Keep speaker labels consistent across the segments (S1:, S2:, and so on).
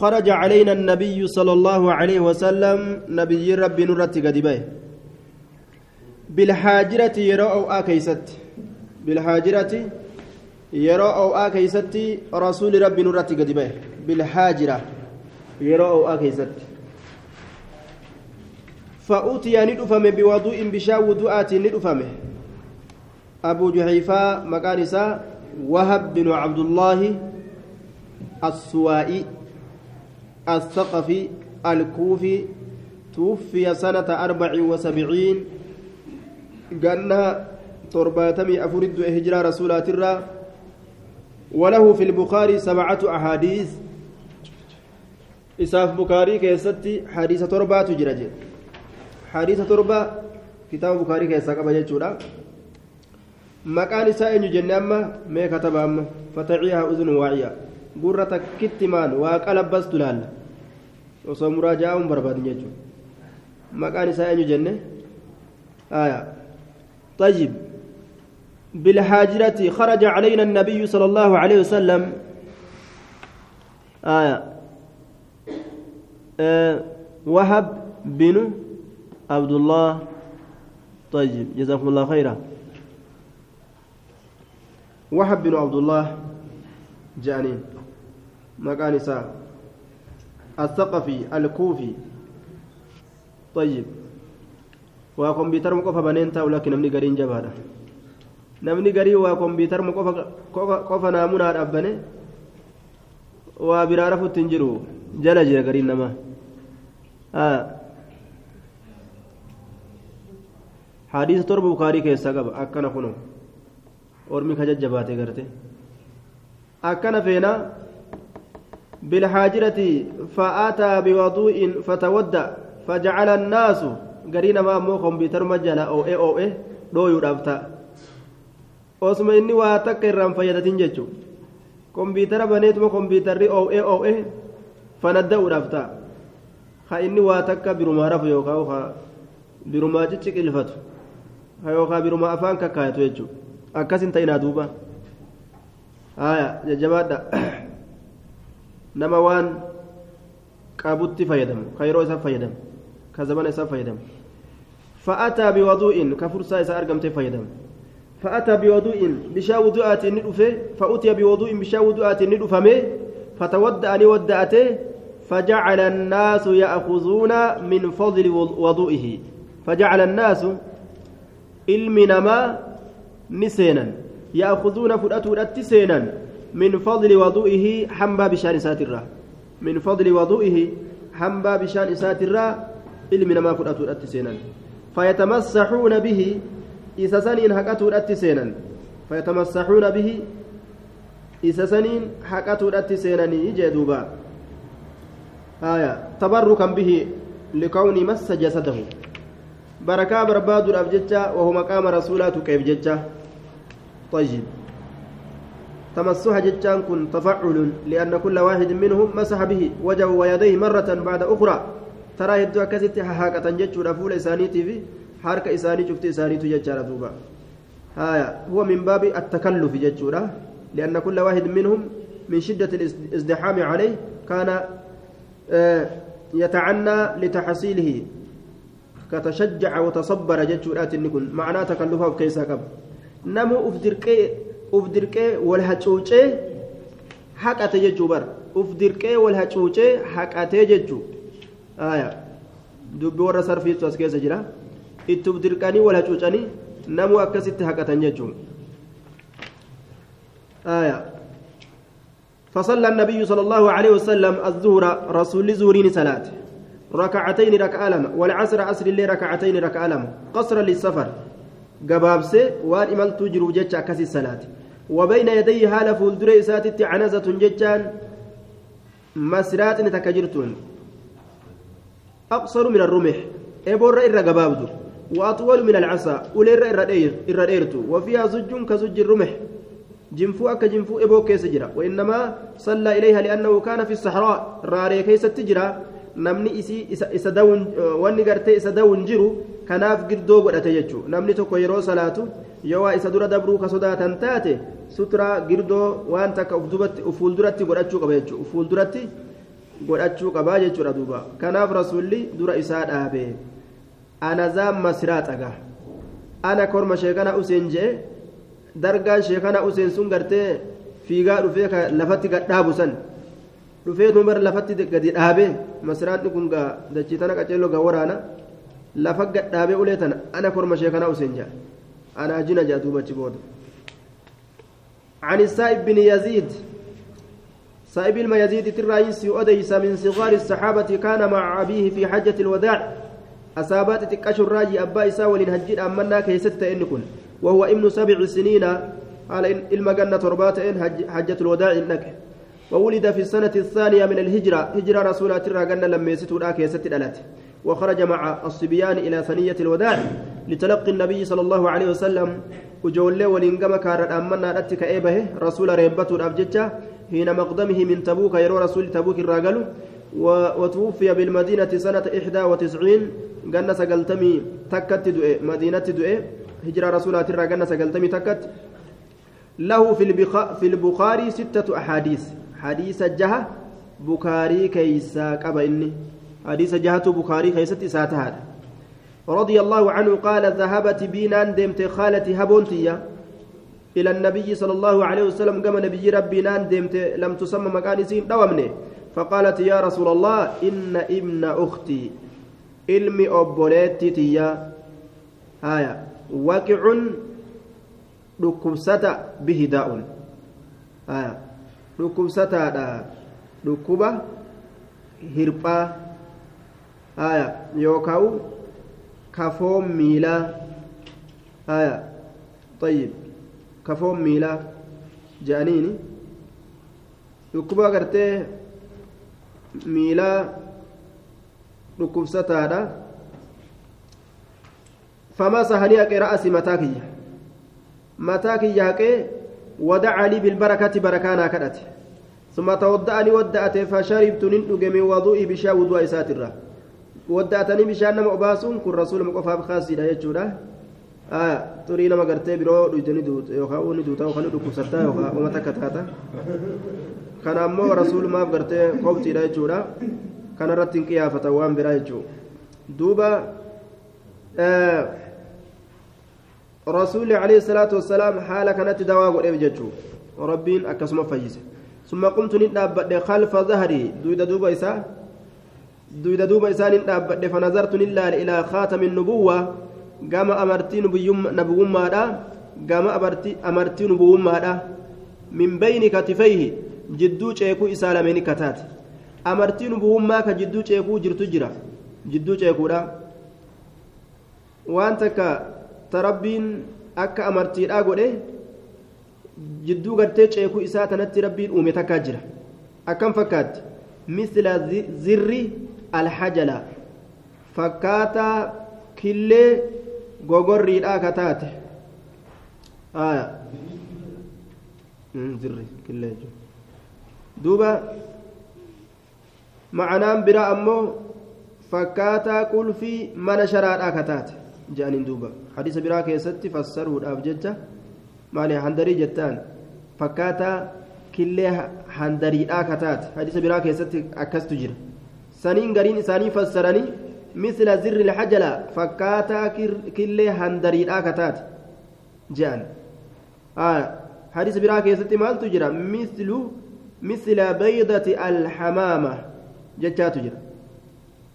S1: خرج علينا النبي صلى الله عليه وسلم نبي ربي نرت قدبه بالحاجرة يرى أو آكيست. بالحاجرة يرى أو آكيست رسول ربي نرت قدبه بالحاجرة يرى أو آكيست. فأوتي ندفم بوضوء بشا وضوءات ندفم. أبو جحيفة مكانسا وهب بن عبد الله السوائي. الثقفي الكوفي توفي سنة أربع وسبعين قالنا ترباتمي أفرد هجرة رسولات الرا وله في البخاري سبعة أحاديث. إساف بخاري كيستي حديث تربة تجرج حديث تربة كتاب بخاري كيسا قبل جتشورا مكان سائن جنة أما ما كتب أما فتعيها أذن واعية gurra takkitti maal waa qalabbastu laalla osoo muraaja'aun barbaadin jechuudha. Maqaan isaa eenyu jenne? طيب بالحاجرة خرج علينا النبي صلى الله عليه وسلم آية آه وهب بن عبد الله طيب جزاكم الله خيرا وهب بن عبد الله جانين مكان الثقفي الكوفي طيب وكمبيوتر مقفى بنينتا ولكن نمني قرين waa kompiitarma qofa naamunaa dhaabbane waa biraa rafutti hin jiru jala jira gariin namaa hadiisa torba bukaarii keessaa qaba akkana kuno ormi ka jajjabaate garte akkana feena بالحاجرة فأتى بوضوء فتودع فجعل الناس قرينا ما أمو كمبيوتر مجالا أو إيه أو إيه دو يدافتا osuma inni waa takka irraan fayyadatin jechu kompiitara baneetuma kompiitarri oo'ee oo'ee fanadda'uudhaaf ta'a ha inni waa takka birumaa rafu yookaan ha birumaa cicciqilfatu ha yookaan birumaa afaan kakkaayatu jechuudha akkasin ta'inaa duuba haaya jajjabaadha nama waan qabutti fayyadamu ka yeroo isaa fayyadamu ka zamana isaa fayyadamu. Fa'ataa biwaduu'in ka fursaa isaa argamtee fayyadamu. فأتى بوضوء بشا وضوءات ندفه فأتي بوضوء بشا وضوءات ندفمه فتودأ ودأته فجعل الناس يأخذون من فضل وضوئه فجعل الناس المنما نسينا يأخذون فرأتوا التسينا من فضل وضوئه حنبا بشان ساترة من فضل وضوئه حنبا بشان ساترة المنما فرأتوا التسينا فيتمسحون به saniin haqatuudhatti seenan fayatamassaxuuna bihi isa saniin haqatuudhatti seenanii jee duuba haya tabarrukan bihi likawni massa jasadahu barakaa barbaaduudhaaf jecha wahu maqaama rasuulaa tuqeef jecha طيب تمسح جتان كن تفعل لأن كل واحد منهم مسح به وجهه ويديه مرة بعد أخرى. ترى يبدو كست حاكة جتشو رفول إسانيتي في harka isaanii cufti isaaniitu jechaadha duuba هايا هو من باب التكلف جتشورا لأن كل واحد منهم من شدة الازدحام عليه كان يتعنى لتحصيله. كتشجع وتصبر جتشورا تنكن. معناه تكلفه كيسا قبل نمو أفدركي أفدركي والهاتشوشي حقته جتشوبر أفدركي والهاتشوشي حقته جتشو آية dubbi warra sarfiitu as keessa jira. Itti dirqanii wal hacuucanii namuu akkasitti haqatan jechuun. فصلى النبي صلى الله عليه وسلم الظهر رسول زورين صلاة ركعتين ركعة لم والعصر عصر اللي ركعتين ركعة لم قصرا للسفر قبابسة وان إمال تجرو جتش كسي الصلاة وبين يديه هال فولدر إساتت عنزة جتشان مسرات تكجرتون. أقصر من الرمح. إبور إر قبابدو وأطول من العصا. ولير إر إر إرتو وفيها زج كزج الرمح. جنفو أك جنفو إبو كيس وإنما صلى إليها لأنه كان في الصحراء. راري كيس تجرا. namni isii isa dawun wanni gartee isa dawun jiru kanaaf girdoo godhate jechuu namni tokko yeroo salaatu yoo waa isa dura dabruu ka sodaatan taate sutra girdoo waan takka fuulduratti godhachuu qaba jechuu uf fuulduratti godhachuu qabaa jechuudha duuba kanaaf rasuulli dura isaa dhaabee ana zaan masiraa xagaa ana korma sheekana useen jee dargaan sheekana useen sun gartee fiigaa dhufee lafatti gadhaabu san dhufee tun bara lafatti gadi dhaabee masiraanni kun dachii qaceelloo waraana lafa gadhaabee ulee tana ana korma sheekana useen jaa. Ana jina jaa duubachi booda. عن السائب بن يزيد سائب الميزيد ترايس أديس من صغار الصحابة كان مع أبيه في حجة الوداع أصابات تكاش الراجي أبا إسا ولنهجد أمنا كيست إنكن وهو ابن سبع سنين على المجنة تربات إن حجة الوداع إنك وولد في السنة الثانية من الهجرة هجرة رسول الله لما يستوى كيست الألات وخرج مع الصبيان إلى ثنية الوداع لتلقي النبي صلى الله عليه وسلم وجولي ولنقم كارد أمنا أتك إيبه رسول ريبته الأبججة حين مقدمه من تبوك يرو رسول تبوك الراجل وتوفي بالمدينة سنة إحدى وتسعين قلنا سقلتمي تكت دؤي مدينة دؤي هجرة رسول ترى قلنا سقلتمي تكت. له في في البخاري ستة أحاديث حديث جهة بخاري كيسا قبا إني. حديث جهة بخاري كيست ساتها رضي الله عنه قال ذهبت بينان دمت خالتي هبونتيا إلى النبي صلى الله عليه وسلم قام نبي ربي نان دمت لم تسمى مكان سين فقالت يا رسول الله إن ابن أختي ilmi obboleetti tiyya haya waqicun dhukkubsata bihi daa'un haya dhukkubsataadha dhukkuba hirphaa haya yookaan kafoon miilaa haya طيب kafoon miilaa je'aniini dhukkuba agartee miilaa dhukkubsataadha فمسح لي رأس متاكي متاكي ياكي ودعا لي بالبركة بركانا كدت ثم تودعني ودأت فشربت نندق من وضوئي بشا وضوء ساترة نما أباسون كن رسول مقفى بخاصي لا يجودا آه تري نما قرتي برو دوتني دوت يوخا وني دوتا وخلي دكوسرتا يوخا وما تكتاتا كان أمو رسول ما قرتي قوتي لا يجودا kana irratti hin qiyaafatan waan biraa jechuudha duuba rasuulli alayhi salaatu wassalaam haala kanatti dawaa godheef jechuudha rabbiin akkasuma fayyise summa qumtu nin dhaabbadhe khalfa zahrii duyda duuba isaa duyda duuba isaa nin dhaabbadhe fanazartu nin laale ilaa khaatami nubuwwa gama amartii nabiyummaadha gama amartii nubuwummaadha min bayni katifayhi jidduu ceekuu isaa lameeni kataate amartiin bu'ummaa ka jidduu ceekuu jirtu jira jidduu ceekuudha waan takka tarabbiin akka amartiidhaa godhe jidduu gartee ceekuu isaa tanatti rabbiin uume takkaa jira akkam fakkaatti misla zirri alhajala fakkaataa killee gogorriidhaa ka taate duuba معنaan biraa ammoo fakkaataa qulfii mana sharaadhaa kataate jedhaniin duuba hadiisa biraa keessatti fassaruudhaaf jecha maali handarii jettaan fakkaataa killee handariidhaa kataate hadiisa biraa keessatti akkastu jira saniin gariin isaanii fassaranii misla zirri lxajala fakkaataa killee handariidhaa kataate jedhan hadiisa biraa keessatti maaltu jira mislu misla baydati alxamaama jechaatu jira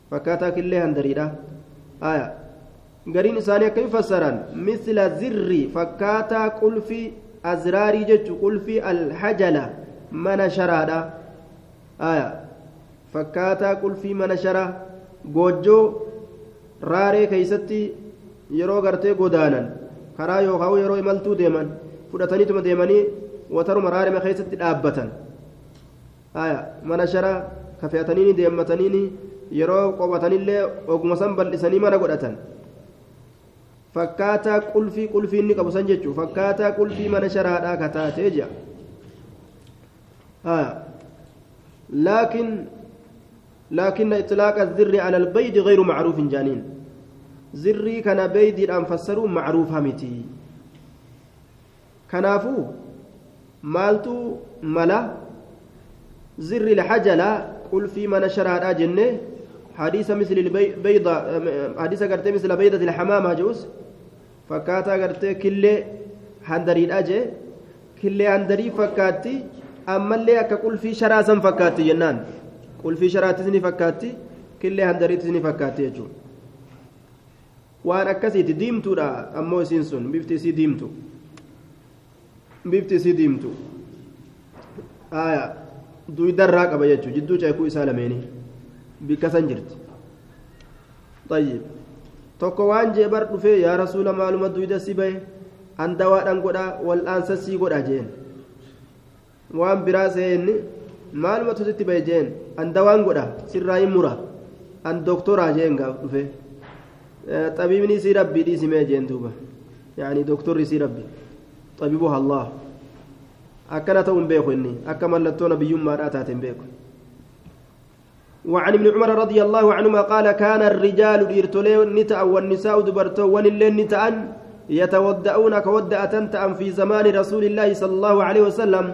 S1: fakkaataa killee handariidha aya gariin isaanii akkami fassaran misla zirri fakkaataa qulfii azraarii jechu qulfii alhajala mana sharaadha aya fakkaataa qulfii mana sharaa goojjoo raaree keeysatti yeroo gartee godaanan karaa yookaan yeroo imaltuu deeman fudhataniituma deemanii wataruma raarema keessatti dhaabbatan mana sharaa kafeetanii deemmatanii yeroo qobatanillee oguma san bal'isanii mana godhatan fakkaataa qulfii qulfii inni qabu san jechuun fakkaataa qulfii mana sharaadhaa kataatee jira لكن إطلاق الذر على البيض غير معروف جانين. زري كان بيد أن فسروا معروف همتي كنافو مالتو ملا زر الحجلة قل في من شرع جنة. حديث مثل البيضة حديث قرتي مثل بيضة الحمام هجوس فكاتا قرتي كل هندري أجي. كل هندري فكاتي. أما اللي أكا قل في شرع سن فكاتي جنان. في شرع تزني فكاتي كل هندري تزني فكاتي يجون waan akkasiiti diimtuudha ammoo isiin sun bifti isii diimtu bifti isii diimtu duydarraa qaba jechuun jidduu ceekuu isaa lameenii bikka san jirti طيب tokko waan jee bar dhufee yaa rasuula maaluma duyda si bahe an dawaadhaan godhaa wal'aansa sii godha jeen waan biraa seenni maaluma tusitti bahe jeen an dawaan godha sirraa hin mura an doktoraa jeen gaaf dhufee xabiibni sii rabbii dhiisimee jeen duuba yaani doktorri sii rabbi xabiibuha allah akkana ta'uun beeku inni akka mallattoo nabiyyummaadhaa taateen beeku وعن ابن عمر رضي الله عنهما قال كان الرجال إرتلي نتأ والنساء دبرتو ونلين نتأ يتودعون كودأة في زمان رسول الله صلى الله عليه وسلم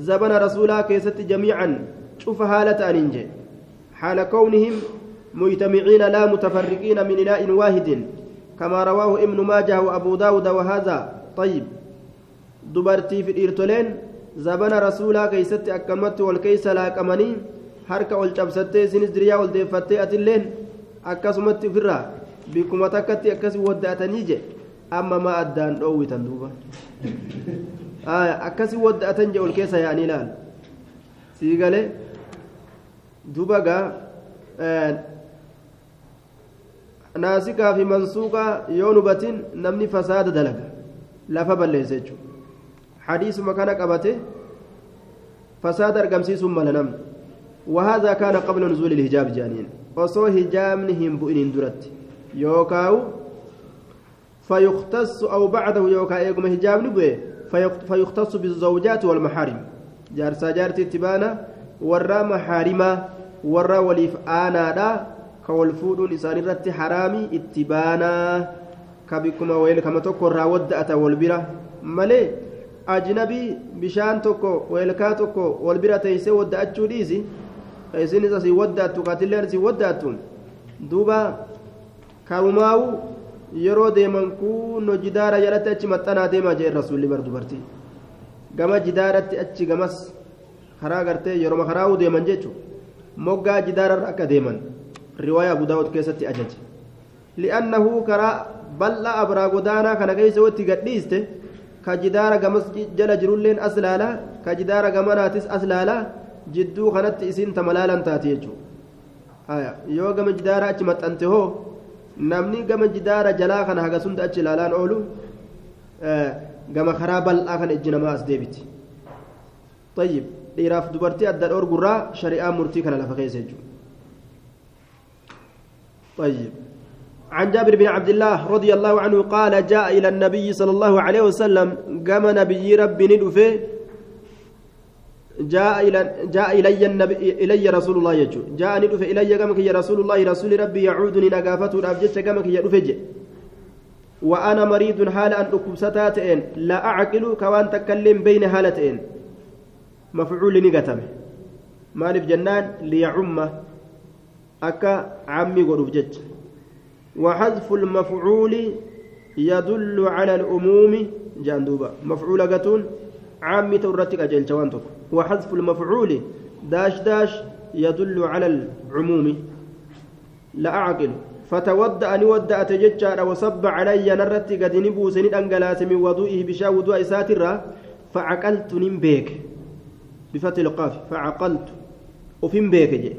S1: زبن رسولا كيست جميعا. شوف حالة أننجي حال كونهم مجتمعين لا متفرقين من إناء واحد. كما رواه ابن ماجه وأبو داود وهذا. طيب. دبرتي في الإرتلين زبن رسولا كيست أكمت والكيس لا كمني harka ol cabsattee isinis diriyaa ol deeffattee atilleen akkasumatti ofirraa bikkuma takkatti akkas wadda'atanii je amma akkasi wadda'atan je ol keessa yaa'anii ilaal sii galee duuba gaa naasikaa fi mansuuqaa yoo nubatin namni fasaada dalaga lafa balleessa jechuudha hadiisuma kana qabate fasaada argamsiisuun mala namni وهذا كان قبل نزول الحجاب جانين وصو هجامنهم بؤنين درت يوكاو فيختص أو بعده يوكا إيقم هجاب نبوي فيختص بالزوجات والمحارم. جارسا جارتي تبانا ورا محارما ورا وليف آنا دا كولفود إسان رت حرامي اتبانا. كبكما ويل كما تكو راود أتا والبرة مالي أجنبي بشان تكو ويلكا تكو والبرة تيسي ود أتشو ديسي asii waddaattu kaatilleen asii waddaattu duuba kaawumaawu yeroo deeman kunno jidaara jalatti achi maxxanaa deemaa jee rasuulli bar dubartii gama jidaaratti achi gamas karaa gartee yeroo karaa'uu deeman jechuun moggaa jidaararra akka deeman riwaayaa abu daawud keessatti ajaje li'annahu karaa bal'aa abraa godaanaa kana keessa watti gadhiiste ka jidaara gamas jala jirulleen as laalaa ka jidaara gamanaatis as laalaa jidduu kanatti isiin tamalaalan taate jechuudha yoo gama jidaara achi maxxante hoo namni gama jidaara jalaa kana haga sunda achi ilaalaan oolu gama karaa bal'aa kana ijji namaa as deebiti طيب dhiiraaf dubartii adda dhoorgurraa shari'aa murtii kana lafa keessa jechuudha طيب عن جابر بن عبد الله رضي الله عنه قال جاء إلى النبي صلى الله عليه وسلم قام نبي ربي ندفه جاء إلى جاء إلي النبي إلي رسول الله يجو. جاء ندف إلي كمك يا رسول الله رسول ربي يعودني نقافته الأبجد كمك يا رفج وأنا مريض حال أن أكبستاتين لا أعقل كوان تكلم بين هالتين مفعول نقتمه مالف جنان ليعم أكا عمي قرب وحذف المفعول يدل على الأموم. جاندوبا مفعول قتون عامي تورتك أجل جوانتك وحذف المفعول داش داش يدل على العموم. لا أعقل. فتودأ نودأ تججار وصب علي نرتي قد نبوس ندنقلات من وضوئه بشا وضوء ساترة فعقلت نمبيك. بفتح القاف. فعقلت. وفين بيك جي.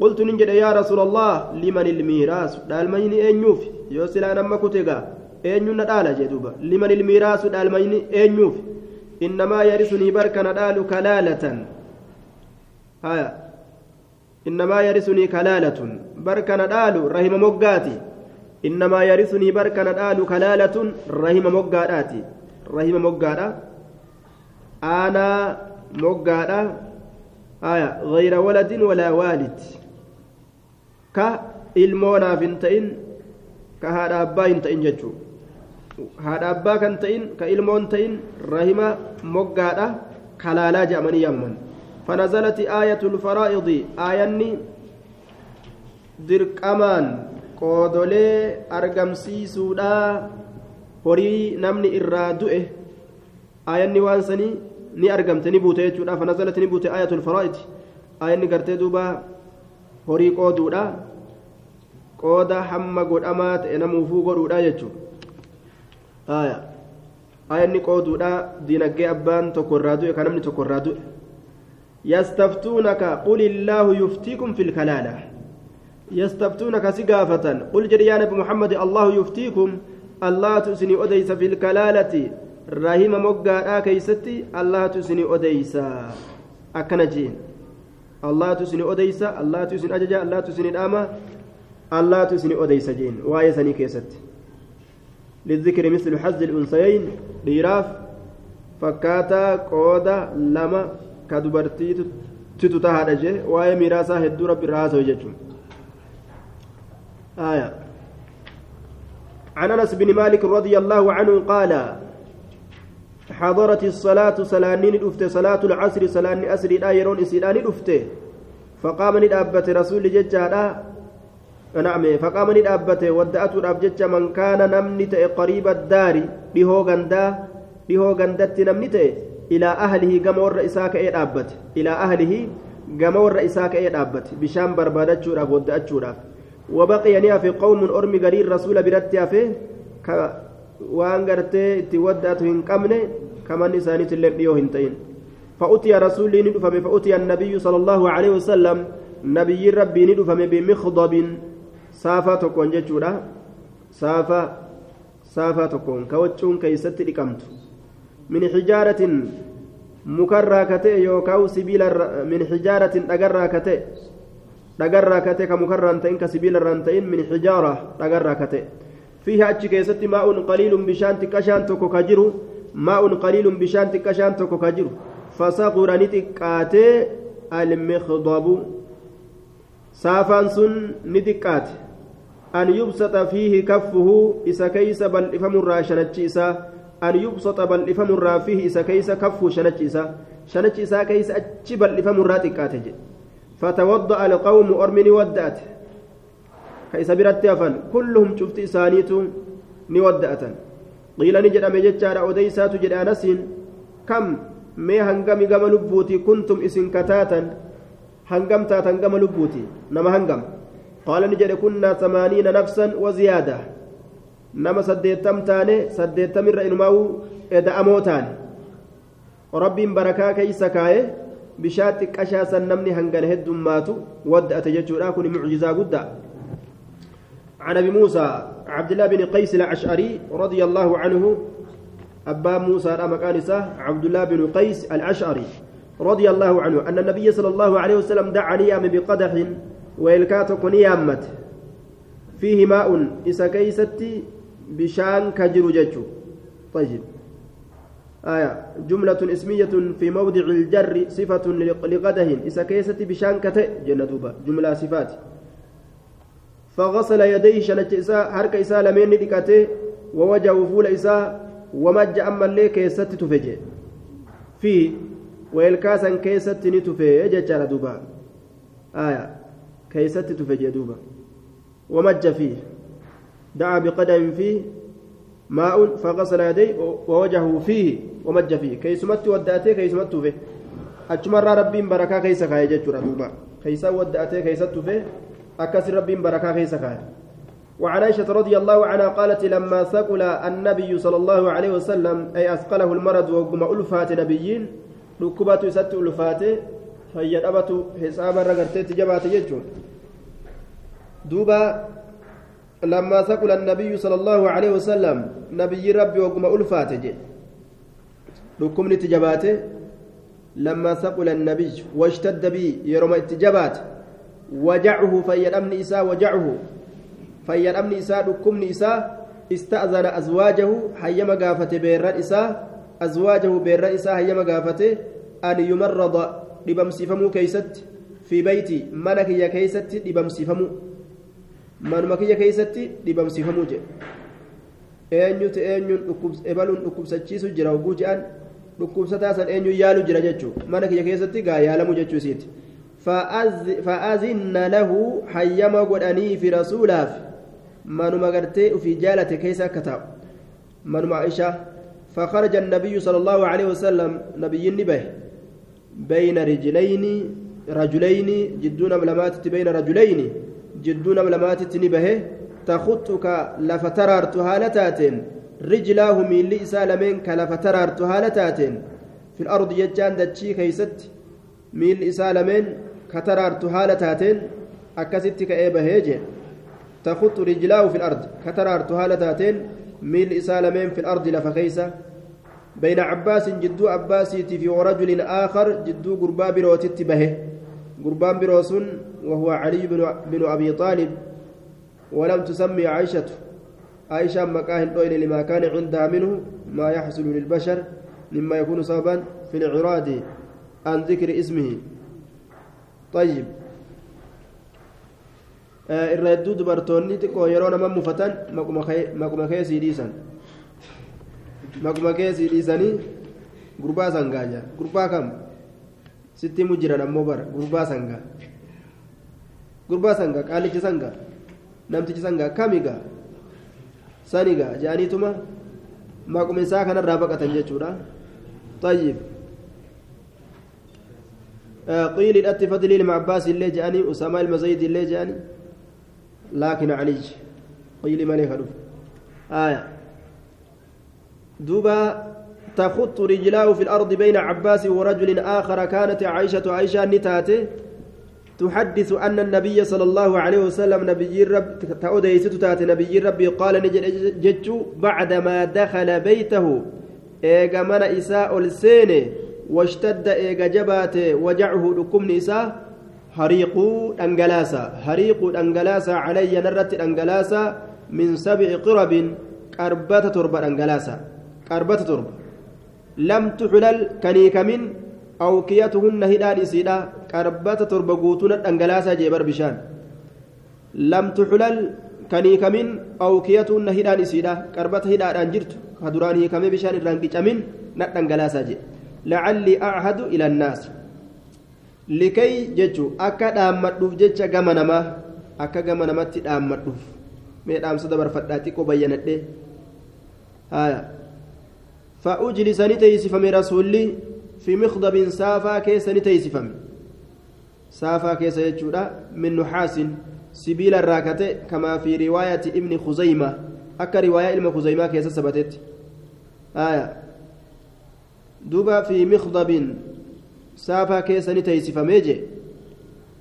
S1: قلت ننجد يا رسول الله لمن الميراث؟ دالمين أنيوف يوصل أنا ما كتغا أنيو ندالا جدوبا لمن الميراث؟ دالمين أنيوف إنما يرثني بركة ندال كلالة. هايا إنما يرثني كلالة. بركة ندال رحم مقاتي. إنما يرثني بركة ندال كلالة رحم مقاتي. رحم مقاتا. أنا مقاتا. آية. غير ولد ولا والد. ka ilmoonaaf hin ta'in ka haadha haadha abbaa kan ta'in ka ilmoon ta'in rahima moggaadha kalaalaa jedhamanii yaamman. Fanazalati aayatul faraa'idi aayanni dirqamaan qoodolee argamsiisuudha horii namni irraa du'e aayanni waan sanii ni argamte ni buute jechuudha. Fanazalati ni buute aayatul faraa'idi. Aayanni gartee duuba horii qooduudha qooda hamma godhamaa ta'e namuufuu godhuudha jechuudha. Aayanni qooduudha diinaggee abbaan tokko irraa du'e kan namni tokko irraa du'e. Yastaftuunaka qul illaahu yuftiikum fi lkalaala يستفتونك سقافة قل جري يا نبي محمد الله يفتيكم الله تسني أديس في الكلالة رحم مقا كيستي الله تسني أديس أكنجين الله تسني أديس الله تسني أججا الله تسني الأمة الله تسني أديس جين واي سني كيست للذكر مثل حز الأنثيين ليراف فكاتا قودا لما كدبرتي تتتهادجه واي ميراسا هدو رب الراسو جتشم آية عن أنس بن مالك رضي الله عنه قال حضرت الصلاة سلانين الأفت صلاة العصر سلان أسري لا يرون الأفت. فقام ندابة رسول ججالا نعم فقام ندابة ودأت الأبجج من كان نمنت قريب الدار بهو غندا بهو غندت نمنت إلى أهله قمور إساك إيه دابت إلى أهله قمور إساك إيه دابت بشام بربادة شوراب ودأت شوراب وبقي نيافي قوم أرمي قرير رسول برت itti waddaatu hin qabne kaman isaaniit illee dhiyoo hin ta'in فأتي رسول فأتي النبي صلى الله عليه وسلم نبي ربي ندفم بمخضب. سافا تكون جتشورا سافا سافا تكون كوتشون كيست لكمت من حجارة مكرا كتئ يوكاو سبيل من حجارة أجرا كتئ dhagarraa kate ka mukarraan ta'in ka sibiilarraan ta'in min xijaara dhagarraa kate fiiha achi keessatti maa'un qaliilun bishaan xiqqashaan tokko ka jiru maa'un qaliilun bishaan xiqqashaan tokko ka jiru fasaqura ni xiqqaatee almikdabu saafaan sun ni xiqqaate an yubsata fiihi kaffuhu isa keeysa bal'ifamurraa shanachi isaa an yubsata bal'ifamurraa fiihi isa keeysa kaffu shanachi isaa shanachi isaa keeysa achi bal'ifamurraa xiqqaate jedhe فتوضأ القوم أرمني ودأت كيس برت أفن كلهم شفت إسانيت نودأت قيل نجد أمجتشار أوديسات جد أنس كم مي هنقم قم لبوتي كنتم إسن كتاتا هنقم تاتا قم لبوتي نما هنقم قال نجد كنا ثمانين نفسا وزيادة. نما سديتم تاني سديتم الرئينماو إذا أموتان. ربي بركا كيس كايه bishaan xiqqashaa san namni hangana heddummaatu wadda'ate jechuudha kun mucjizaa guddaa عن أبي موسى عبد الله بن قيس الأشعري رضي الله عنه أبا موسى مكانسه عبد الله بن قيس الأشعري رضي الله عنه أن النبي صلى الله عليه وسلم دعا نيام بقدح ويلكات نيامت فيه ماء إسا كيستي بشان كجر ججو طيب آية جملة اسمية في موضع الجر صفة لقده إذا كيست بشان كتئ جنة دوبا جملة صفات فغسل يديه شنت إساء حرك إساء لمن دكته ووجهه فول إساء ومج أما اللي كيست تفجي في ويلكاسا كيست نتفجي جتشار دوبا آية كيست تفجي دوبا. ومج فيه. دعا بقدم فيه ماء فغسل يديه ووجهه فيه. ومج فيه. كيسمت ودأته كيسمت فيه. أجمر ربين بركة كيس جتشورا دوبا. كيسا ودأته كيست فيه. أكس ربين بركة كيس كاي. وعن عائشة رضي الله عنها قالت لما ثقل النبي صلى الله عليه وسلم أي أثقله المرض وقم ألفات نبيين ركبات ست ألفات فهي أبت حسابا رقرتي جبات جتشون دوبا لما ثقل النبي صلى الله عليه وسلم نبي ربي وقم ألفات جي ركمني تجباته لما ثقل النبي واشتد بي يرمى التجبات وجعه فيرمني إساء وجعه فيرمني إساء ركمني إساء استأذن أزواجه حيما قافته بير إساء أزواجه بير إساء حيما قافته أن يمرض لبمسفمو كيست في بيتي منك يا كيست لبمسفمو manuma kiyya keessatti dhibamsiifamuu jedhe eenyutu eenyuun ebaluun dhukkubsachiisu jira oguu jedhan dhukkubsataa san eenyu yaalu jira jechuu mana kiyya keessatti gaa yaalamu jechuu isiiti fa'aazinna lahu hayyama godhanii fi rasuulaaf manuma gartee ufii jaalate keessa akka taa'u manuma aishaa فخرج النبي صلى الله عليه وسلم نبي به بين رجلين رجلين جدون ملمات بين رجلين جدون ملمات نبه تخطك لفتررت هالتات رجلاه من لئسا لمن كلفتررت هالتات في الأرض يجان دتشي كيست من لئسا لمن كتررت هالتات أكست هيجي. تخط رجلاه في الأرض كتررت هالتات من لئسا لمن في الأرض لفكيسة بين عباس جدو عباسيتي في ورجل آخر جدو قربا بروتت به قربان بروسون وهو علي بن, أبي طالب. ولم تسمي عائشة. عائشة مكاه الأويل لما كان عندها منه ما يحصل للبشر مما يكون سببا في الإعراض عن ذكر اسمه. طيب. irra hedduu dubartoonni xiqqoo yeroo nama mufatan maquma keessii dhiisan maquma keessii dhiisanii gurbaa sangaa jira gurbaa kam sitti himu jiran ammoo bara gurbaa sangaa gurbaa sangaa qaalichi sangaa namtichi sangaa kamigaa sanigaa jedhaniituma maquma isaa kanarraa baqatan jechuudha طيب قيل الأتي فضلي لمع عباس اللي جاني أسامة المزيد اللي جاني لكن علي قيل ملك آية دوبا تخط رجلاه في الأرض بين عباس ورجل آخر كانت عائشة عائشة نتاته تحدث أن النبي صلى الله عليه وسلم نبي الرب تأوديست تات نبي الرب قال نجج بعدما دخل بيته. إيجا من إساء السين واشتد إيجا جبات وجعه لكم نساء. هريق أنجلاسا هريق أنجلاسا علي نرت أنجلاسا من سبع قرب قربة تربة أنجلاسا. arbatu torba lamtu xulal kanii kamin awkiyatuhunna hidhaan isiidha qarbata torba guutuuna dhangalaasaa jee bar bishaan lamtu xulal kanii kamin awkiyatuhunna hidhaan isiidha qarbata hidhaadhaan jirtu ka hiikame bishaan irraan qicamin na dhangalaasaa jee. Lacallii achadu ila annaas. Likay jechu akka dhaammadhuuf jecha gama namaa akka gama namatti dhaammadhuuf. Mee dhaamsa dabarfadhaa xiqqoo bayyanadhee haaya. Rasuulli fi mikdabin saafaa keessa ni teeysifame saafaa keessa jechuudha min nuxaasin sibiila irraa kate kamaa fi riwaayati ibni khuzayma akka riwaayaa ilma khuzaymaa keessa sabatetti haya duuba fi mikdabin سافا كيسني تيسفميجي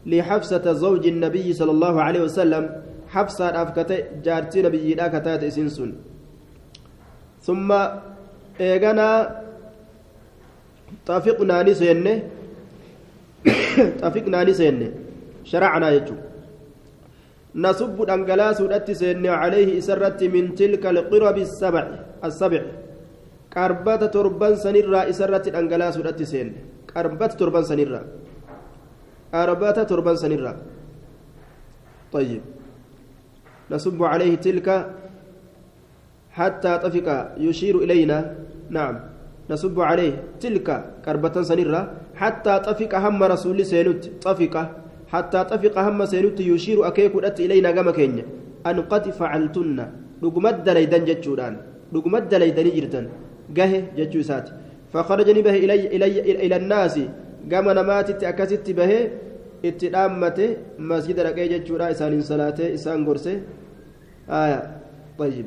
S1: لحفصة زوج النبي صلى الله عليه وسلم حفصة أفكت جارتي نبي كتات إسنسون ثم إيغانا طافقنا نسين طافقنا نسين شرعنا يجو نصب الأنجلاس الأتسين عليه إسرت من تلك القرب السبع السبع قربة تربان سنرى إسرت الأنجلاس الأتسين قربت تربان سنرا قربت تربان سنرا طيب نصب عليه تلك حتى طفق يشير إلينا نعم. نصب عليه. تلك قربة سنرا حتى طفق هم رسول سينوت. طفق. حتى طفق هم سينوت يشير أكيك إلينا كما كينيا أن قد فعلتن. لقمت دليدن جتشوران لقمت دليدن جرتن. قهه جتشو ساتي فخرجني به إلي, إلي, إلى الناس. قام نماتت أكست به. اتدامته. مسجد رقي جتشورا إسان صلاته. إسان قرسه. آية. طيب.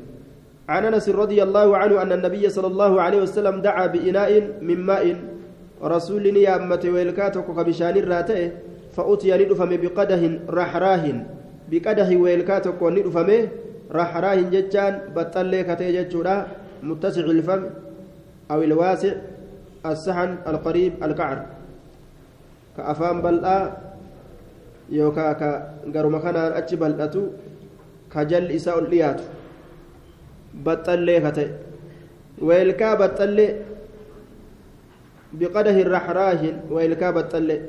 S1: عن أنس رضي الله عنه أن النبي صلى الله عليه وسلم دعا بإناء من ماء. رسول يا أمتي ويلكاتك كبشان الراتئ فأتي ندفم بقده رحراه بقده ويلكاتك ندفم رحراه جتان بطلي كتي متسع الفم أو الواسع السحن القريب القعر. كأفان بلآ يوكا كغرم خنان أتش بلأتو كجل إساء الإيات بطلي كتي. ويلكا بطلي بقده الرحراه ويلكا بطلي.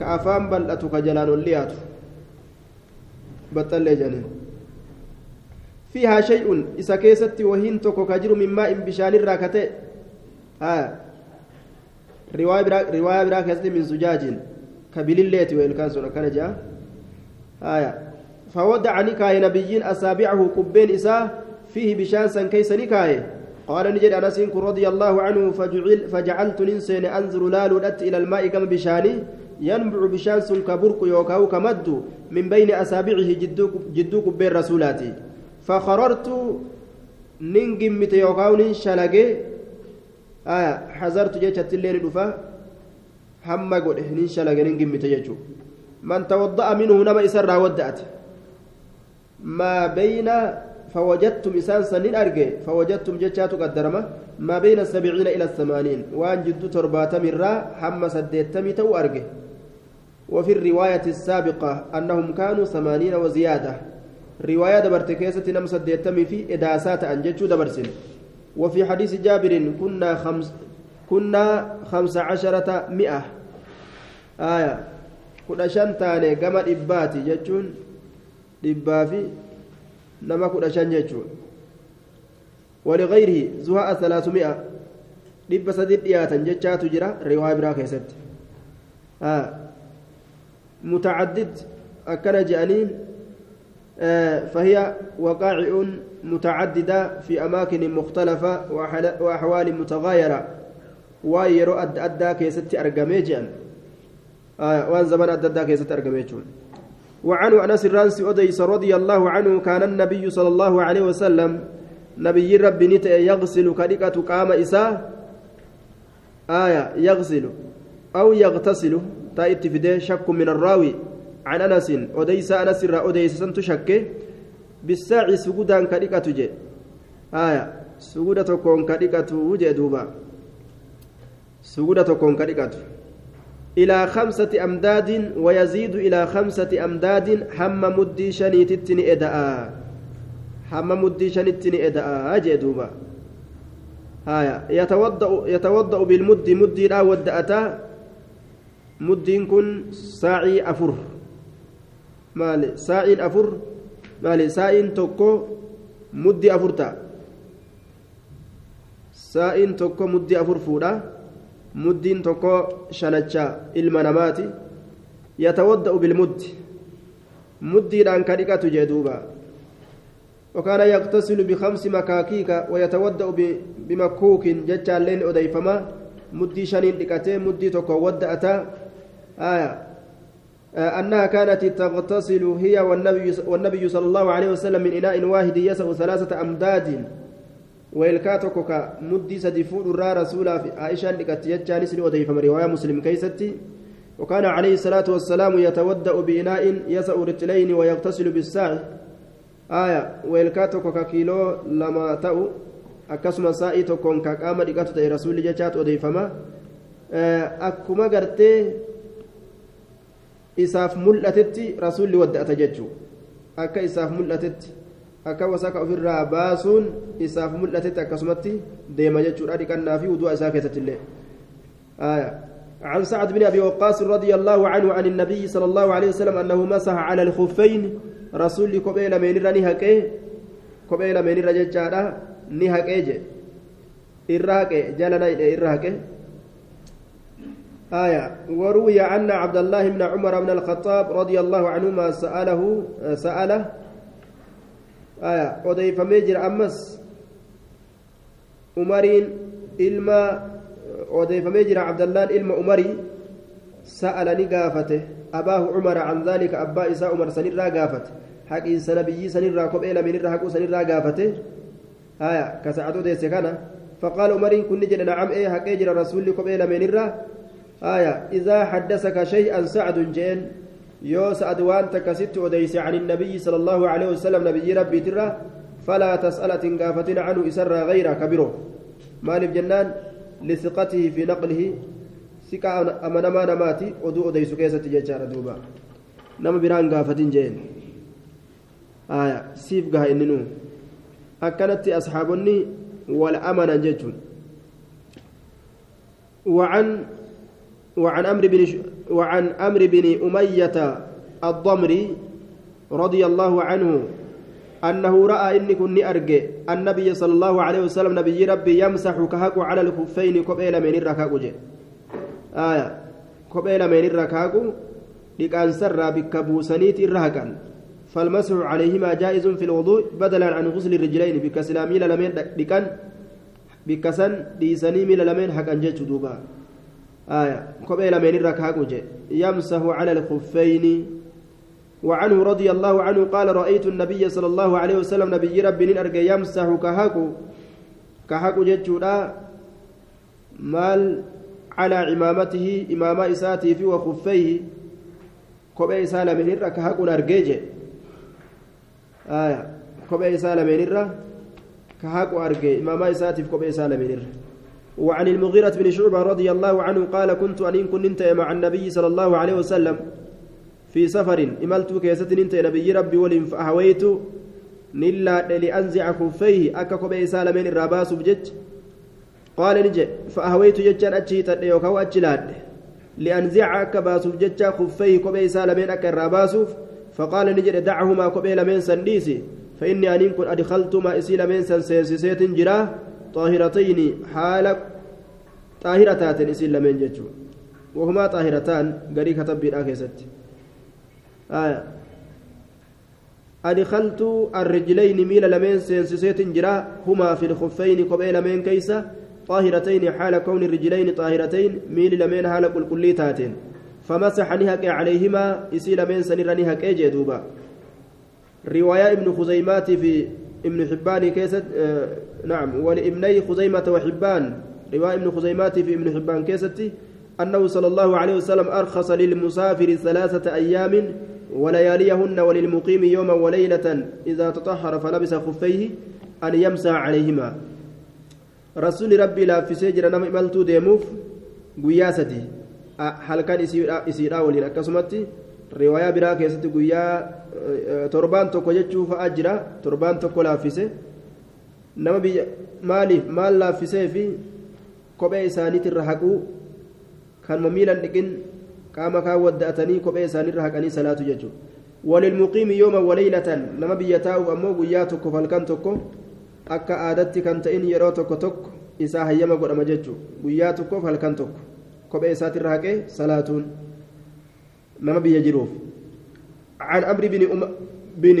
S1: كأفان بلأتو كجلان الإيات بطلي جنين. فيها شيء إذا كيست وهين تكو كجر من ماء بشان الراكتة آه. riwaaya biraa riwaaya biraa keessatti min zujaajiin كبليلتي وإلكان سنة كان جاء آية. فودع نكاية نبيين أصابعه قبين إساه فيه بشانسا كيس نكاية. قال نجد أنس رضي الله عنه فجعل فجعلت ننسين أنظر لا لدت إلى الماء كما بشاني. ينبع بشانس كبرق يوكاو كمد من بين أصابعه جدو قبين رسولاتي. فخررت ننجمت يوكاو ننشلقي. آية حذرت جيشة الليل دفا. godhe nin shalaganin gimmite jechuudha man tawadda'a minhu nama isarraa wadda'ate maa bayna فوجدتم إسان سنين أرجع. فوجدتم جتشاتو قدرما. ما بين السبعين إلى الثمانين. وأن جدو تربات مرة حم سديتمي تو أرجع. وفي الرواية السابقة أنهم كانوا ثمانين وزيادة. رواية دبرت كيسة نم سديتمي في إداسات أن جتشو دبرسن. وفي حديث جابر كنا خمس كنا خمس عشرة مئة. آية. كنا شنتاني كما إباتي جتشون. إبافي. نما كنا شن جتشون ولغيره زهاء ثلاثمائة dhibba sadii dhiyaatan jechaatu jira riwaa biraa keessatti mutacaddid akkana je'aniin فهي وقائع متعددة في وأحوال متغايرة waan yeroo adda addaa keessatti argamee jedhan waan zaman adda addaa keessatti argamee jechuun وعن أنس الرانسي أديس رضي الله عنه كان النبي صلى الله عليه وسلم نبي ربي نت يغسل كريكة قام إساء. آية يغسل أو يغتسل. تأتي في شك من الراوي. عن أنس أديس أنس الرا أديس سنت شك. بالساعي سجودا كريكة جي آية سجودة كون كريكة وجه دوبا. سجودة تكون كريكات إلى خمسة أمداد ويزيد إلى خمسة أمداد حم مدي شنيتتني إداء. حم مدي شنيتني إداء. أجي دوبا. هايا. يتوضأ يتوضأ بالمد مدي لا ودأتا مد كن ساعي أفر. مالي. ساعي أفر مالي. ساعي توكو. مدي أفرتا. ساعي توكو. مدي أفر فودا. Tokko shanacha ilma namaati yatawadda'u bilmuddi muddiidhaan ka dhiqatu jee duuba وكان يغتسل بخمس مكاكيك ويتودأ بمكوك ججا لين أديفما. مدي شنين دكتي مدي تكو ودأتا. آية. أنها كانت تغتسل هي والنبي, والنبي صلى الله عليه وسلم من إناء واحد يسع ثلاثة أمداد. ويلكا توكوكا مدي سدي فودرا رسولا في عائشة لكت يجانس وديفم رواية مسلم كيستي وكان عليه الصلاة والسلام يتودأ بإناء يسأ رجلين ويغتسل بالساع آية ويلكا توكوكا كيلو لما تأو akkasuma saa'ii tokkoon ka qaama dhiqatu ta'e rasuulli jechaatu odeeffama. Akkuma gartee isaaf mul'atetti rasuulli wadda'ata jechuu. Akka isaaf mul'atetti. Akka wasaka ofirraa baasuun isaaf mul'atetti akkasumatti deema jechuudha dhiqannaa fi wudu'a isaa keessatti illee. عن سعد بن ابي وقاص رضي الله عنه عن النبي صلى الله عليه وسلم انه مسح على الخفين رسول كوبيل من رنهكه كوبيل من رججادا نهكه جه الراكه جلنا الراكه آية وروي عن عبد الله بن عمر بن الخطاب رضي الله عنهما سأله سأله آية odeeffamee jira ammas umariin ilma odeeffamee jira cabdallaan ilma umarii سأل ni gaafate أباه عمر عن ذلك abbaa isaa umar sanirraa gaafate haqiinsa nabiyyii sanirraa kophee lameenirra haquu sanirraa gaafate آية كسعد وديس kana فقال عمر kan jedhe نعم eeyyee haqu jira رسول kophee lameen آية إذا حدثك شيئا سعد jedheen yoo سعد waan tokko sitti odeesse عن النبي صلى الله عليه وسلم nabii rabbiitirraa فلا تسأل تنقافتنا عنه إسر غير كبيره. مال جنان لثقته في نقله. ثقة أمنما نماتي ودو وديس كيسة ججار دوبا. نما بران قافتين جين. آية سيف قها إننو. أكنت أصحابني والأمن ججون وعن وعن أمر بن وعن أمر بن أمية الضمري رضي الله عنه أنه رأى إني كني أرجع النبي صلى الله عليه وسلم نبي ربي يمسح كهك على الخفين قبيل من الركاكوج آية. irra kaaqu dhiqaansarraa bikka buusaniiti irra haqan فالمسح عليهما جائز في الوضوء بدلا عن غسل الرجلين بك سلامي لمن دكان بك سن ديسني ميل لمن حق انجج دوبا آية. kophee lameenirra haquu يمسح على الخفين. وعنه رضي الله عنه قال رأيت النبي صلى الله عليه وسلم nabii rabbii argee يمسح kan haquu. kan haquu jechuudha maal على عمامته imaama isaatii fi وخفيه. kophee isaa lameenirra kan haqu argee آية. kophee isaa lameenirra kan haqu argee. imaama isaatii fi kophee isaa lameenirra وعن المغيرة بن شعبة رضي الله عنه قال كنت أن كنت مع النبي صلى الله عليه وسلم في سفر imala keessatti nan ta'e nabii rabbii waliin فأهويت نلا لأنزع خفيه akka kophee isaa lameen irraa baasu jedhe. قال ni jedhe فأهويت jechaan ani تديوكا وأجلاد لأنزع akka baasu jedhe خفيه kophee isaa lameen akka irraa baasu. فقال ni jedhe دعهما kophee lameen san dhiisi فإني أن كن أدخلتما isii lameen san seensiseeti jira طاهرتين حال طاهرتات isii lameen jechuu وهما طاهرتان قري كتب بالآكسة آية. أدخلت الرجلين miilla lameen seensiseeti jira. هما في الخفين kophee lameen keessa طاهرتين حال كون الرجلين طاهرتين miilla lameen حال qulqullaa'aa ta'een فمسح ni haqe عليهما isii lameen sanirra ni haqe jedhe duuba رواية ابن خزيمة tii fi ابن حبان keessatti آه نعم. ولابني خزيمة وحبان. رواية ابن خزيمة tii fi ابن حبان keessatti أنه صلى الله عليه وسلم أرخص للمسافر ثلاثة أيام ولياليهن وللمقيم يوما وليلة إذا تطهر فلبس خفيه أن يمسح عليهما. رسول rabbii laaffisee jira nama imaltuu deemuuf guyyaa sadii halkan إسيرا ولين أكسمتي؟ رواية برا كيست قيا تربان تكو جتشو فأجرا تربان تكو لا في نما بي مالي مال لا في في kophee isaaniitirra haquu kanuma miilan dhiqin qaama kaan wadda'atanii kophee isaaniirra haqanii salaatu jechuudha walilmuqiimi yooma waleeylatan nama biyya taa'uuf ammoo guyyaa tokko halkan tokko akka aadatti kan ta'in yeroo tokko tokko isaa hayyama godhama jechuudha guyyaa tokkoof halkan tokko kophee isaatirra haqee salaatuun nama biyya jiruuf عن عمرو بن أم... بن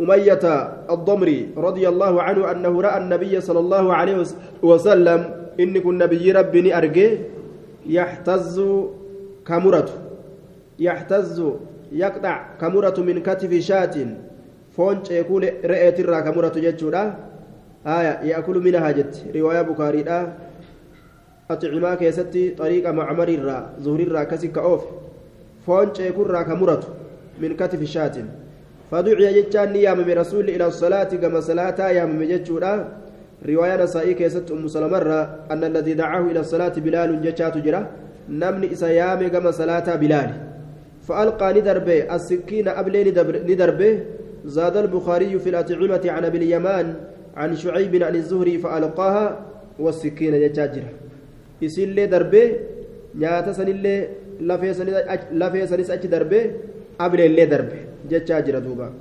S1: أمية الضمري رضي الله عنه أنه رأى النبي صلى الله عليه وسلم إن كن نبي ربي أرجي يحتز كمرة يحتز يقطع كمرة من كتف شاة فونج يقول رأيت الرا كمرة جتشورا آية يأكل منها جت رواية بخاري أطعما كيستي طريق معمر الرا زهر الرا كسك أوف فونج يقول را كمرة من كتف شاة فدعي جتان يامم رسول إلى الصلاة كما صلاة يامم جتشورا رواية نسائي كيست أم سلمة أن الذي دعاه إلى الصلاة بلال جتشات جرا نمني إسيامي كما صلاة بلال. فألقى ندربه السكين أبلي ندربه. زاد البخاري في الأطعمة عن أبي اليمان عن شعيب عن الزهري فألقاها والسكين جتشات جرا. يسيل لي دربه نياتا سنillee lafee sanis achi darbee ableellee darbe jechaa jira duuba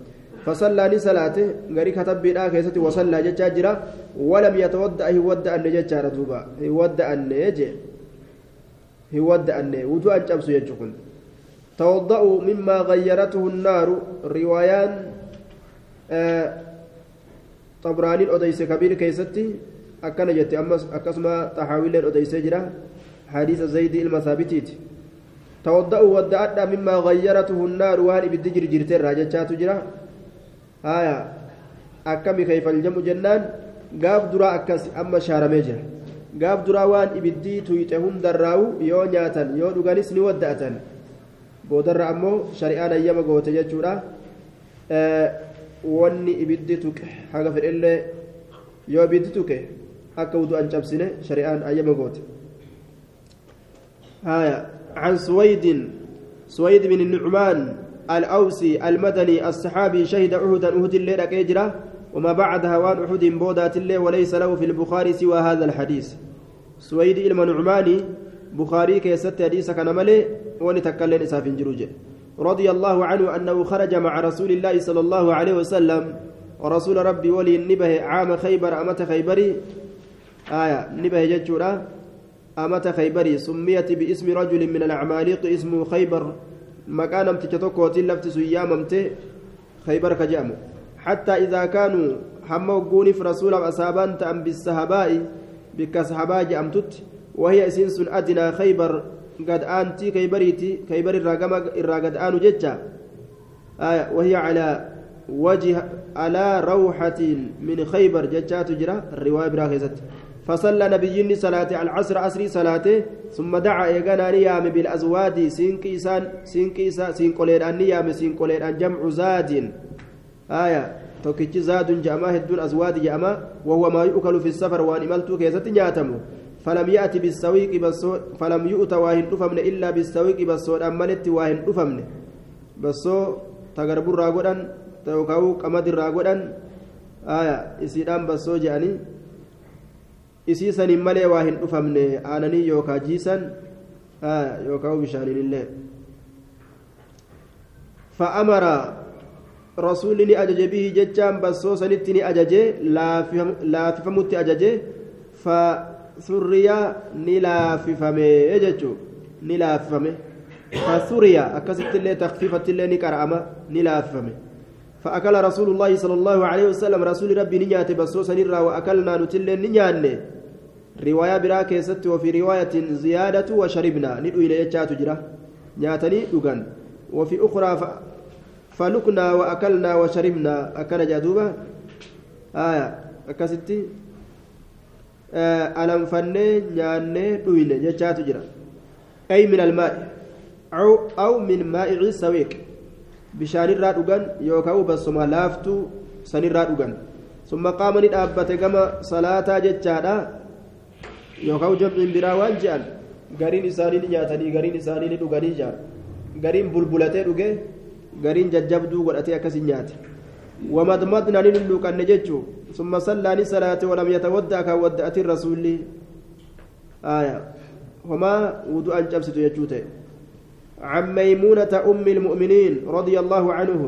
S1: فصلى لصلاته غري كتب بلا كيستي وصلى جتا جرا ولم يتودع يودع أن جتا رتوبا يودع أن يجي يودع أن وجوء جبس يجكن توضأوا مما غيرته النار. روايان آه طبراني الأديس كبير كيستي. أكن جت أمس أكسما تحاويل الأديس جرا. حديث زيد المثابتيت توضأوا ودأت مما غيرته النار. وان بدجر جرتين راجتشات جرا. آية أكمي كيف الجمع جنان قاف درا أكس أما شارمي جرا قاف درا وان إبدي تويتهم دراو يو نياتن يو دغانيس ني ودأتن بودر أمو شريعان أيام قوة جتشورا آه wanni ibiddi tuqe haga fedhellee yoo ibiddi tuqe akka wudu an cabsine shari'aan ayyama goote haya عن سويد سويد بن النعمان الأوسي المدني الصحابي شهد أهدا أهد الليل كيجرة وما بعدها وان أحد بودات الليل وليس له في البخاري سوى هذا الحديث. سويد إلما نعماني بخاري كيست حديث كان ملي ونتكلم إساف جروجه رضي الله عنه أنه خرج مع رسول الله صلى الله عليه وسلم ورسول ربي ولي النبه عام خيبر أمة خيبري. آية نبه ججورا أمة خيبري سميت باسم رجل من العماليق اسمه خيبر. مكان امتشتوكوتي لفت سياممته خيبر كجامو حتى إذا كانوا هم وقوني في رسول أصابان تأم بالسهباء بكسحباء جأمتت وهي سنس أدنى خيبر قد أنتي كيبريتي كيبر الراقم الراقد آن ججا آية وهي على وجه على روحة من خيبر ججات جرا الرواية براخزت فصلى نبيني صلاة العصر عصري صلاته ثم دعا إيغانا نيام بالأزواد سينكيسان سينكيسا سينقولين أن نيام سينقولين أن جمع زاد. آية. توكيتش زاد جأما هدون أزواد جأما وهو ما يؤكل في السفر وأن إملتو كيزة نياتمو. فلم يأتي بالسويق بسو فلم يؤت واهن دفمن إلا بالسويق بسو أمنت واهن دفمن بسو تغرب الراغودان توكاو قمد الراغودان آية. إسيدان بسو جاني. Isiisaniin malee waa hin dhufamne aananii yookaa jiisan yookaan bishaaniin illee fa'amara rasuulli ni ajaje bihi jechaan bassoo sanitti ni ajaje laafifamutti ajaje fa surriyaa ni laafifame jechuun ni laafifame fa suriyaa akkasitti illee takfiifatti illee ni qara'ama ni laafifame. فأكل رسول الله صلى الله عليه وسلم رسول ربي نيات بصوصا نرى وأكلنا نتل نياني رواية برا كيست وفي رواية زيادة وشربنا ندعو إلى يجات جرا نياتني دوغان وفي أخرى ف... فلقنا وأكلنا وشربنا أكل جادوبة آية أكستي آه ألم فني نياني دوين يجات جرا أي من الماء أو, أو من ماء السويق bishaan irraa dhugan yookaan bassuma laaftuu san irraa dhugan. Summa qaama ni dhaabbate gama salaataa jechaadha. Yookaan jamciin biraa waan je'an gariin isaanii ni nyaatanii gariin isaanii ni dhuganii jaa gariin bulbulatee dhuge gariin jajjabduu godhatee akkasii nyaate wamadmadna ni lulluuqanne jechuu summa sallaani salaate walam yatawadda'a kan wadda'atiin rasuulli homaa wudu'an cabsitu jechuu ta'e عن ميمونة أم المؤمنين رضي الله عنه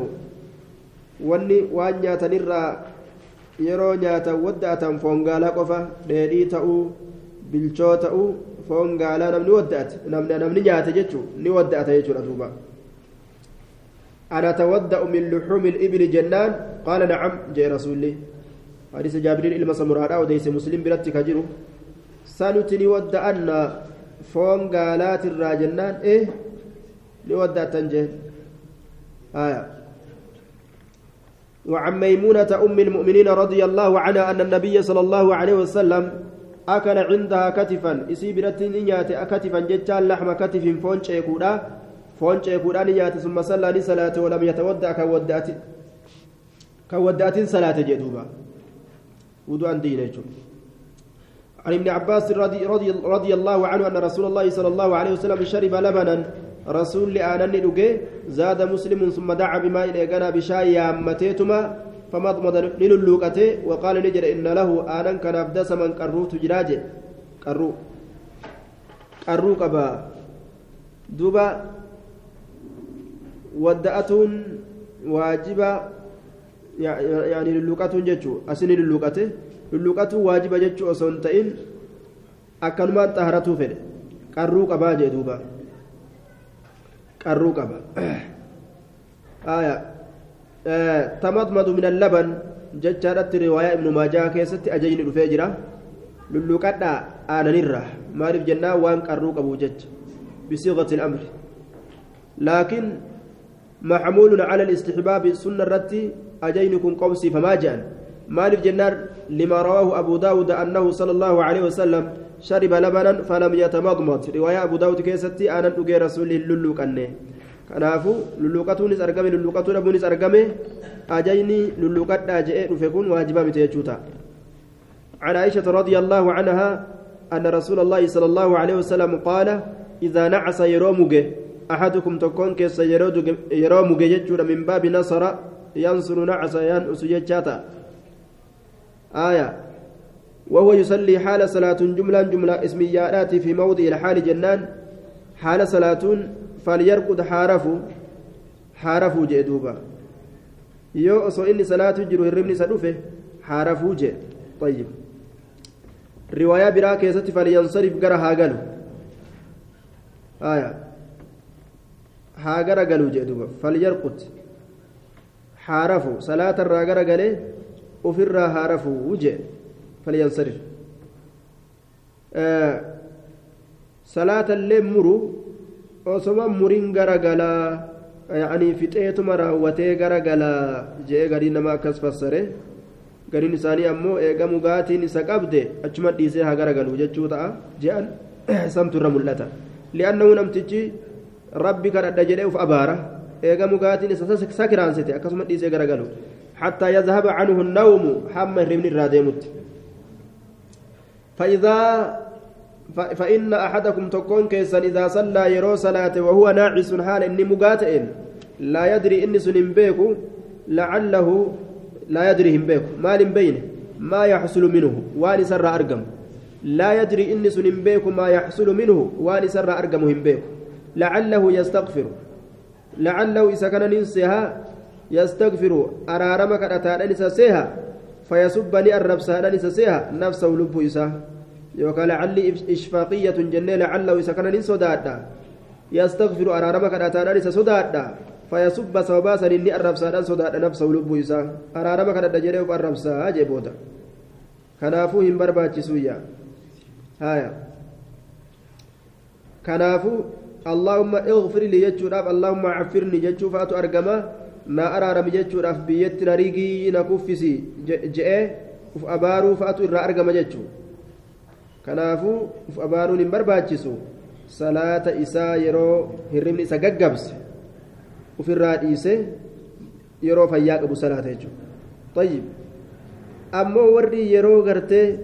S1: wanni waan nyaatanirraa yeroo nyaatan wadda'atan foon gaalaa qofa dheedhii ta'uu bilchoo ta'uu foon gaalaa namni wadda'ate namni nyaate jechuu ni wadda'ata jechuudha duuba. أنا أتودأ من لحوم الإبل جنان قال نعم جاء رسولي حديث جابرين إلما سمراء وديس مسلم برتك جرو سنتني ودأن فون قالات الراجنان إيه لودة تنجه آية وعن ميمونة أم المؤمنين رضي الله عنها أن النبي صلى الله عليه وسلم أكل عندها كتفا. إسيبرت نيات كتفا جتال لحم كتف فون شيكودا فون شيكودا نيات ثم صلى لصلاة ولم يتودع كودات كودأت صلاة جدوبا. ودوان دين عن ابن عباس رضي, رضي, رضي الله عنه أن رسول الله صلى الله عليه وسلم شرب لبنا. رسول آنني دقي زاد مسلم ثم دعا بماء إيقنا بشاي يامتيتما. فمضمض للوكته وقال نجر إن له آنن كان أبدس من قرو تجراجه. قرو. قرو قبا. دوبا. ودأتون واجبة يعني للوكتون جتشو. أسني للوكته للوكته واجبة جتشو أصنتين أكنما طهرته فيه قرو قبا جدوبا. qarruu qaba tamadmadu min allaban jechaadhatti riwaayaa ibnu maajaa keessatti ajajni dhufee jira lulluqadhaa aananirra maaliif jennaa waan qarruu qabu jecha bisiiqati lamri laakiin محمول على الاستحباب سنة رتي أجينكم قوسي فما جاء مالف جنار لما رواه أبو داود أنه صلى الله عليه وسلم شرب لبنا فلم يتمضمض رواية أبو داود كيستي أنا أقول رسول اللولو كنه كنافو لولوكاتونيس أرقمي لولوكاتون أبونيس أرقمي أجيني لولوكات أجئ رفقون واجبا متيجوتا عن عائشة رضي الله عنها أن رسول الله صلى الله عليه وسلم قال إذا نعس يرومك أحدكم تكون كيس يرومك يجور من باب نصر ينصر نعس ينأس يجاتا آية وهو يصلي حال صلاة جملة جملة اسميات في موضع الحال جنان حال صلاة فليرقد حارفو حارفو جدوبا osoo inni salaatu jiru hirribni isa dhufe haarafuu jee طيب falyansarif gara haa galu haa gara galuu jee duuba falyarqut haa rafu salaata irraa gara galee ofirraa haa rafuu jee falyansarif salaata illee muru osoma muriin garagalaa ani fixeetuma raawwatee garagalaa jee gariin nama akkas fassare. Gariin isaanii ammoo eegamu gaatiin isa qabde achuma dhiisee haa garagalu jechuu ta'a je'an. Samtu irra mul'ata. Li'annahu namtichi rabbi kadhadha jedhee uf abaara. Eegamu gaatiin isa sakiraansite akkasuma dhiisee garagalu. Hattaa yazhaba canhu nawmu hamma hirribni irraa deemutti. Fa'idaa فإن أحدكم تكون كيسا إذا صلى يرو صلاة وهو ناعس حال إني مقاتئ لا يدري إني سنين بيكو لعله لا يدري هم بيكو مال بينه ما يحصل منه وان سر أرقم لا يدري إني سنين بيكو ما يحصل منه وان سر أرقم هم بيكو لعله يستغفر لعله إذا كان ننسيها يستغفر أرارمك أتانا نسسيها فيسبني الرب سهلا نسسيها نفسه لب إساه يوكا لعلي إشفاقية جنة لعله إذا كان ننسودادا يستغفر أرارمك أتانا نسسودادا فيسب سوبا سنني الرب سهلا سودادا نفسه لب إساه أرارمك الرب سهلا جيبوتا kanaafuu hin barbaachisuyya haya kanaafuu allahumma ighfir lii jechuudhaaf allahumma caffirni jechuu fa'atu argama na araarami jechuudhaaf biyyatti na rigii na kuffisi je'ee uf abaaruu fa'atu irraa argama jechuu kanaafuu uf abaaruun hin barbaachisu. Salaata isaa yeroo hirribni isa gaggabse uf irraa dhiise yeroo fayyaa qabu salaata jechuudha. Tayyib. Ammoo warri yeroo gartee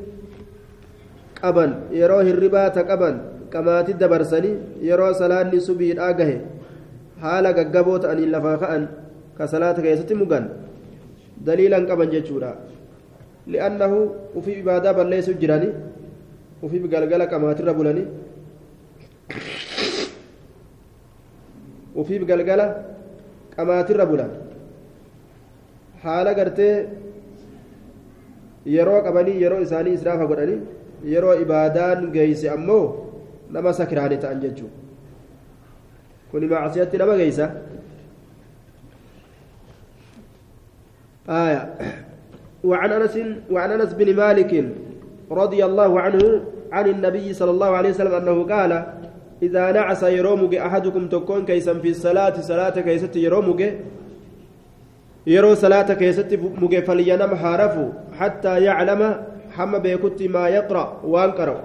S1: qaban yeroo hirribaata qaban qamaati dabarsanii yeroo salaanni subiidhaa gahe haala gaggaboo ta'anii lafaa ka'an ka salaata keessatti mugan daliilan qaban jechuudha. Li'annahu ufii ibaadaa balleessuu jiranii. Ufii galgala qamaatirra bulani ufii galgala qamaatirra bulan haala gartee yeroo qabanii yeroo isaanii israafa godhanii yeroo ibaadaan geeyse ammoo nama sakiraanii ta'an jechuudha kuni macsiyatti nama geeysa وعن أنس وعن أنس بن مالك رضي الله عنه عن النبي صلى الله عليه وسلم أنه قال إذا نعس يرومك أحدكم تكون كيسا في الصلاة صلاة كيست يرومك يرو صلاة كيست فلينم حارفوا حتى يعلم حم بيكت ما يقرأ وانقرأ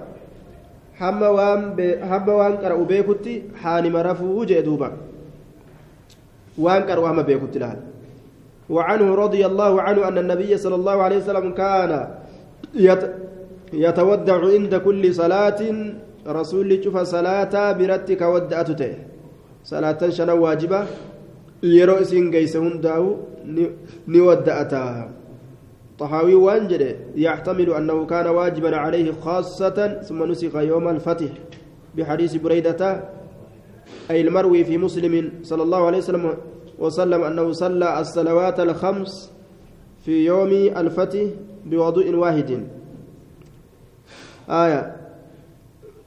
S1: حم وان حم وانقرأ بيكت حانم رفو جدوبا وانقرأ وهم بيكت لها وعنه رضي الله عنه أن النبي صلى الله عليه وسلم كان يت يتودع عند كل صلاة رسول شوف صلاة برتك ودأته صلاة شنا واجبة؟ يرو إسين جيس هنداو نودأتا طحاوي وانجل يحتمل أنه كان واجبا عليه خاصة ثم نسخ يوم الفتح. بحديث بريدة أي المروي في مسلم صلى الله عليه وسلم وسلم أنه صلى الصلوات الخمس في يوم الفتح بوضوء واحد. آية.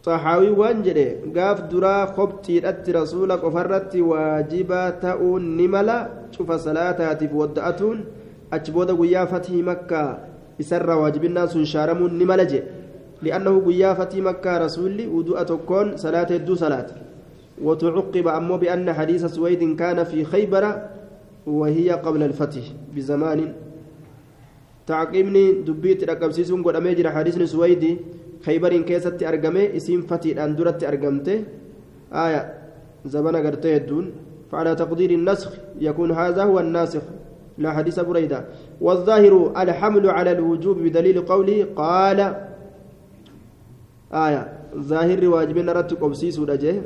S1: طحاوي وانجل قاف درا خبتي أت رسولك وفرت واجبا تؤون نملا. شوف صلاتها ودأتون أجبود قيا فتح مكة. إسر واجب الناس شارمون نملا جي. لأنه قيا فتح مكة رسولي ودوء تكون صلاة الدو صلاة. وتعقب أمو بأن حديث سويد كان في خيبر وهي قبل الفتح بزمان. تعقيبني دبيت رقبسيسون قد أميجر حديث سويد. خيبر كيست أرقمي اسم فتح أندرت أرقمته آية زمان قرتي الدون فعلى تقدير النسخ يكون هذا هو الناسخ. لا حديث بريدة والظاهر الحمل على الوجوب بدليل قوله قال. آية ظاهر واجبنا رتق قبسيس ودجه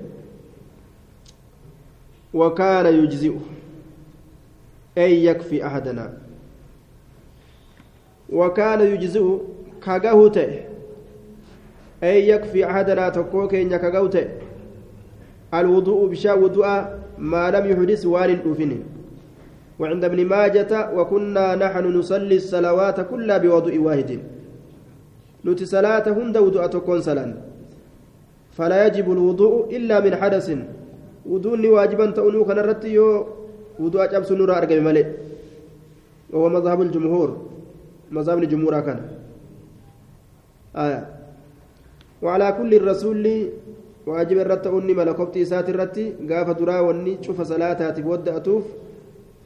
S1: وكان يجزئ. أي يكفي أحدنا. وكان يجزئ كغوت أي يكفي أحدنا تكوك إن كغوت الوضوء بشا وضوء ما لم يحدث وان أفن وعند ابن ماجة وكنا نحن نصلي الصلوات كلها بوضوء واحد نتي صلاة هند ودوء تكون صلاة فلا يجب الوضوء إلا من حدث وضوء واجبا تؤنو كان رتي وضوء أجابس نور أرقم ملئ وهو مذهب الجمهور مذهب الجمهور كان آية وعلى كل الرسول واجب الرت أني ملكوت إسات الرت قاف درا وني شوف صلاة ودأتوف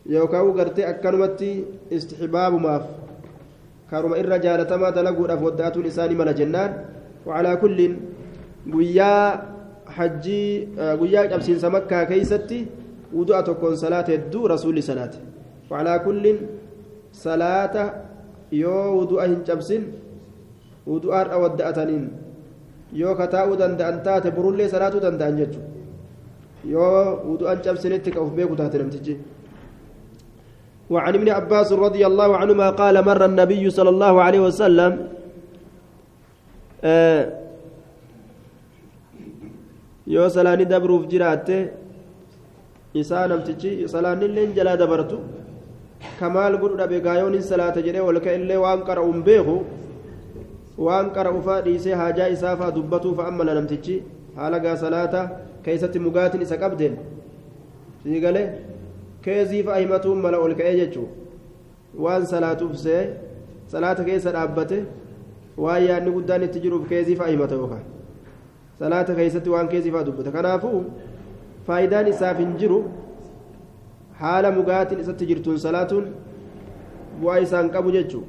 S1: يوكاو قرتي أكنمتي استحباب ماف كارما إر جالتما دلقوا أفودات لسان ملا جنان وعلى كل guyyaa hajjii guyyaa qabsiinsa makkaa keeysatti wudu'a tokkoon salaata hedduu rasuulli salaate wacalaa kullin salaata yoo wudu'a hin cabsin wudu'aadha wadda'ataniin yoo kataa'uu danda'an taate burullee salaatuu danda'an jechuudha yoo wudu'an cabsinitti ka uf beeku taate namtichi وعن ابن عباس رضي الله عنهما قال مر النبي صلى الله عليه وسلم آه dabruuf jiraatte isaa namtichi salaanillee jalaa dabartu kamaal godhu dhabe gaayoon hin salaata jedhee ol ka'ellee waan qara'u hin beeku waan qara'u faa dhiisee haajaa isaa faa dubbatuu fa'a mala namtichi haala gaa salaata keessatti mugaatiin isa qabdeen? Siigale keezii fa'a himatuun mala ol ka'ee jechuu waan salaatuuf see salaata keessa dhaabbate waan yaadni guddaan itti jiruuf keezii fa'a himata yookaan salaata keessatti waan keezifaa dubbata kanaafuu faayidaan isaaf hin jiru haala mugaatiin isatti jirtuun salaatuun bu'aa isaan qabu jechuun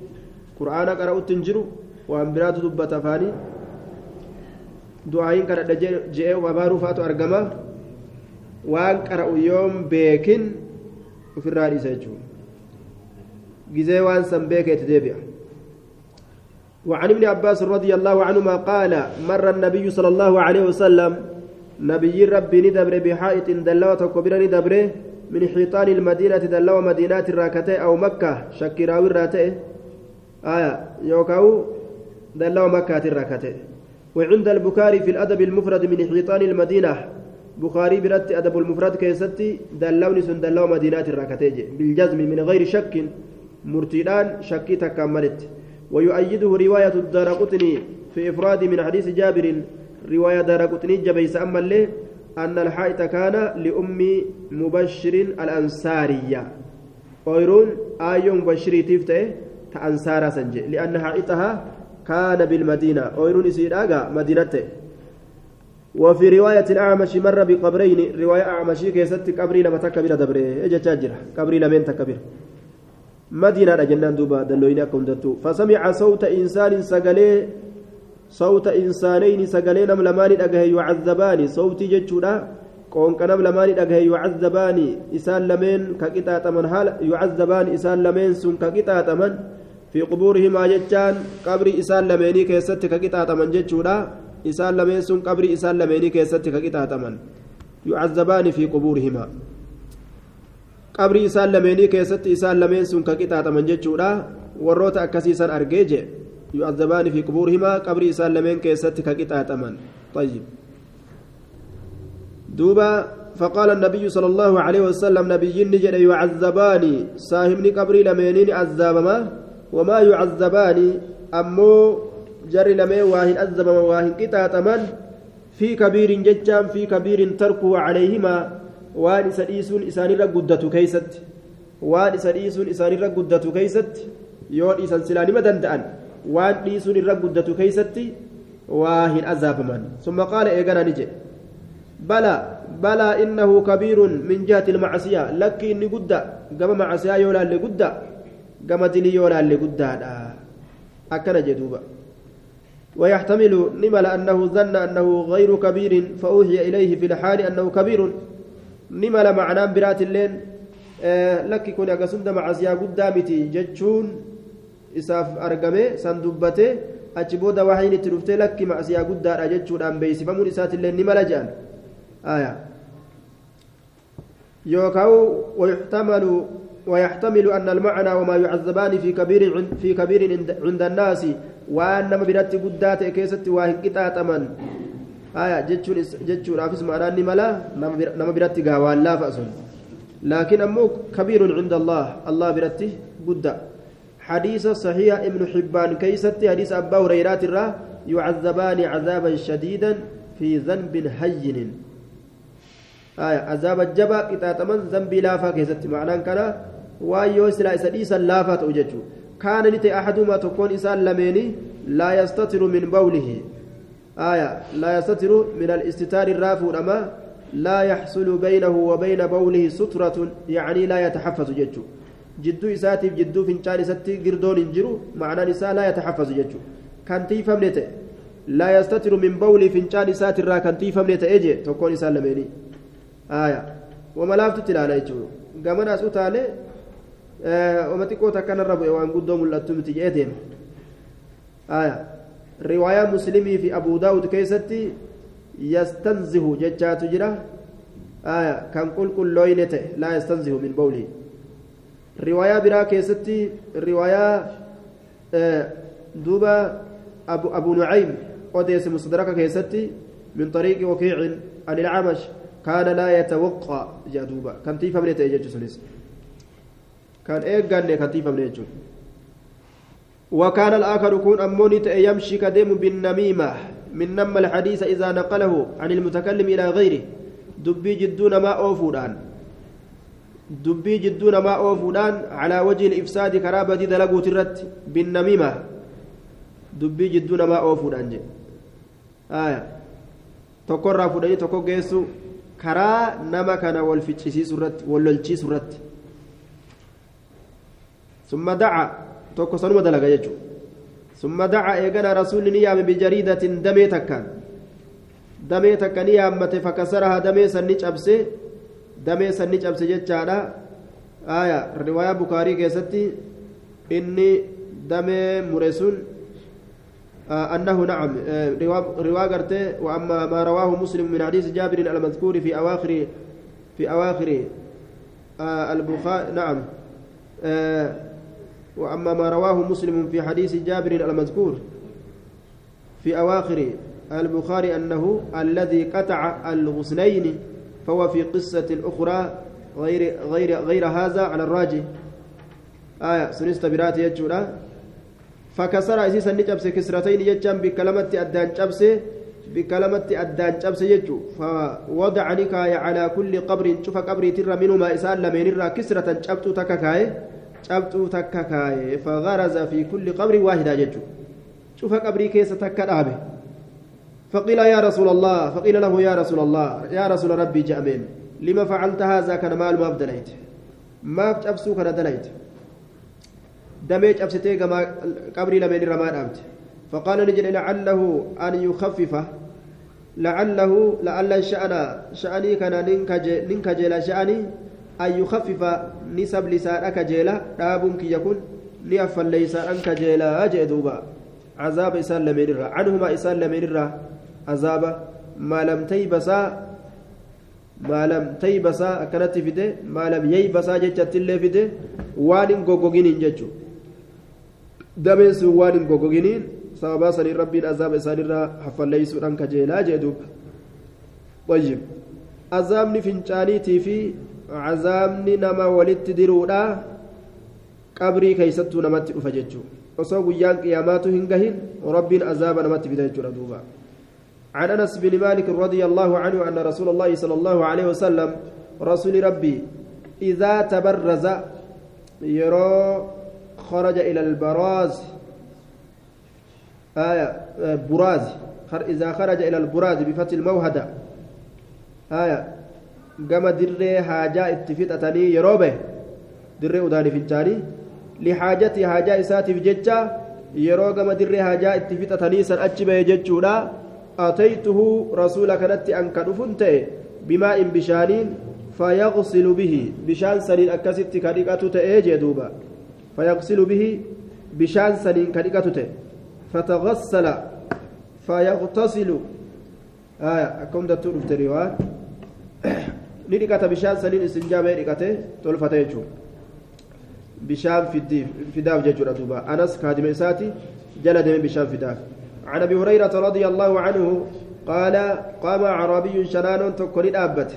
S1: qura'aana qara'utti hin jiru waan biraatu dubbata afaanii du'aayin kadhadha je'ee abaaruu faatu argama. Waan qara'u yoom beekin ofirraa dhiisa jechuudha. Gizee waan san beekeeti deebi'a. وعن ابن عباس رضي الله عنهما قال مر النبي صلى الله عليه وسلم نبي ربي ندبر بحائط دلوة كبيرة ندبر من حيطان المدينة دلوة مدينات الراكتة أو مكة شكراوي الراتة آية يوكاو دلوة مكة الراكتة وعند البكاري في الأدب المفرد من حيطان المدينة. بخاري برت أدب المفرد كيستي دلوني سن دلوة مدينات الراكتة بالجزم من غير شك مرتدان شكي تكملت ويؤيده رواية الدارقطني في إفراد من حديث جابر. رواية دارقطني جبيس أما اللي أن الحائط كان لأم مبشر الأنصارية. ويرون آية مبشري تفته تأنصار سنجي. لأن حائطها كان بالمدينة. ويرون يسير آقا مدينته. وفي رواية الأعمش مر بقبرين. رواية أعمشي كيست قبري لما تكبر دبره إجا تاجر قبري لمن تكبر مدينة جنان دوبا دلوين دتو. فسمع صوت إنسان سقلي صوت إنسانين سقلي نم لمان أجهي يعذبان صوت جتشودا قون كنم لمان أجهي يعذبان إسان لمن كقطعة من حال يعذبان إسان لمن سن كقطعة من في قبورهما جتان قبر إسان لمني كيست كقطعة من جتشودا إسان لمن سن قبر إسان لمني كيست كقطعة من يعذبان في قبورهما keessatti isaan lameen sun ka qixaaxaman jechuudha. Warroota akkasiisan argee je yu'azzabaani fi qubuurihimaa qabrii isaan lameen keessatti ka qixaaxaman. طيب دوبا فقال النبي صلى الله عليه وسلم نبي نجد يعذبان صاحبني قبري لمنين عذابما وما يعذبان أمو جر لمن واهن عذب واهن قطاطما في كبير ججام في كبير تركه عليهما keeysatti waan isa dhiisuun isaanirra guddatu keeysatti yoo dhiisan silaa nima danda'an waan dhiisuun irra guddatu keeysatti waa hin azaabaman summa qaala eegana ni jedhe bala balaa innahu kabiirun min jihati ilmacsiya lakki inni gudda gama macsiyaa yoo laalle gudda gama dilii yoo laalle guddaadha akkana jedhe duuba ويحتمل نمل أنه ظن أنه غير كبير فأوحي إليه في الحال أنه كبير ni mala macnaan biraatilleen lakki kun akkasumda macasiyaa guddaa miti jechuun isaaf argame san dubbate achi booda wahiin itti dhuftee lakki macasiyaa guddaadha jechuudhaan beeysifamuun isaatillee ni mala jedhan yookaan ويحتمل ويحتمل أن المعنى وما يعذبان في كبير في كبير عند الناس وأن برات قدات كيست واهن قطعة آية جتشون جتشون أفس معناه ملا نما براتي قاوان لا فأسون. لكن أمو كبير عند الله الله براتي قد حديث صحيح ابن حبان كيستي حديث أبا هريرة الرا يعذبان عذابا شديدا في ذنب هين. آية عذاب الجبا إتاتمن ذنب لافا كيستي معنى كان وايو سلا إسديسا لافا توججو كان نتي أحدهما تكون إسان لميني لا يستتر من بوله آية لا يستتر من الاستتار الرافع أما لا يحصل بينه وبين بوله سترة يعني لا يتحفظ ججو jidduu isaatiif jidduu fincaan isatti girdoon hin jiru ma'anaan isaa laa yataxaffazu jechuu kan tiifamne ta'e laa yastatiru min bawlii fincaan isaatirraa kan tiifamne ta'e jee tokkoon isaan lameenii aaya wama laaftutti ilaala jechuudha utaalee wama xiqqoo takkanarra bu'e waan guddoo mul'attu miti jee deema aaya riwaayaa muslimii fi abuu daawud keessatti yastanzihu jechaatu jira aaya kan qulqullooyne ta'e laa yastanzihu min bawlii riwaayaa biraa keessatti riwaayaa duuba abu nucaym odeesse mustadraka keessatti min طريق وكيع عن العمش كان لا يتوقع جدوبا كان تيفا من يتأجج سنس كان إيقان تيفا من يتأجج وكان الآخر يكون أموني يمشي كديم بالنميمة من نم الحديث إذا نقله عن المتكلم إلى غيره دبي جدون ما أوفودان jidduu namaa oofuudhaan calaa wajhi ifsaadi karaa badii dalaguuti irratti binnamiima dubbii jidduu namaa oofuudhaan jedhe tokkorraa fudhanii tokko geessu karaa nama kana wal ficcisiisu irratti wal sanuma dalaga jechuudha summa daca eegana rasuulli ni yaame bijariidatin damee takkaan damee takka ni yaammate fakkasaraha damee san ni cabsee damee sanni cabse jechaadha aya riwaayaa bukaarii keessatti inni damee mure sun أنه نعم رواية قرته وأما ما رواه مسلم من حديث جابر المذكور في أواخر في أواخر البخاري نعم وأما ما رواه مسلم في حديث جابر المذكور في أواخر البخاري أنه الذي قطع الغصنين فهو في قصة أخرى غير غير غير هذا على الراجي آية سنست برات يجورا فكسر أسيسا نجبس كسرتين يجام بكلمة أدان جبس بكلمة أدان جبس يجو. فوضع نكاية على كل قبر. شوف قبر ترى منهما إسال لمن كسرة جبت تككاي جبت تككاي فغرز في كل قبر واحدة يجو شوف قبري كيس تكدابه فقيل يا رسول الله فقيل له يا رسول الله يا رسول ربي جامين لما فعلت هذا كان مال ما بدليت ما بتبسو كان دليت دميج أبستي قبري لمن رما دامت فقال نجد لعله أن يخفف لعله لعل الشأن شأني كان ننك جيلا شأني أن يخفف نسب لسانك جيلا دابك يكون ليفل ليس أنك جيلا أجدوبا عذاب إسان لمن عنهما إسان لمن azaaba maalam taybasaa maalam taybasaa akkanatti fide maalam yaybasaa jechattillee fide waan hin goggoginiin jechuudha dameen sun waan hin goggoginiin sababaa saniin rabbiin azaaba isaanirraa haffalleeysuudhaan kajeelaa jee duuba طيب azaabni fincaaniitii fi diruudha qabrii keeysattuu namatti dhufa jechuudha osoo guyyaan qiyaamaatu hin gahin rabbiin azaaba namatti fida jechuudha duuba عن انس بن مالك رضي الله عنه ان رسول الله صلى الله عليه وسلم رسول ربي اذا تبرز يرى خرج إلى البراز آية براز إذا خرج إلى البراز بفتح الموهدة آية قام دري حاجة اتفتتني يروبه دري أداني في الجاري لحاجتي حاجة إساتي في ججة يرو قام دري حاجة اتفتتني سن أجبه ججولا أتيته رسول كانت أن كدفنت بماء بشانين فيغسل به بشان سنين أكست كاريكة تأجي دوبا فيغسل به بشان سنين كاريكة فتغسل فيغتسل آية أكون دكتور في الرواية نديكة بشان سنين استنجابة نديكة تولفة يجو. بشان في الديف في داف ججورة دوبا أنس كادم إساتي جلد من بشان في داف عن أبي هريرة رضي الله عنه قال قام اعرابي شنان تكوني دابت.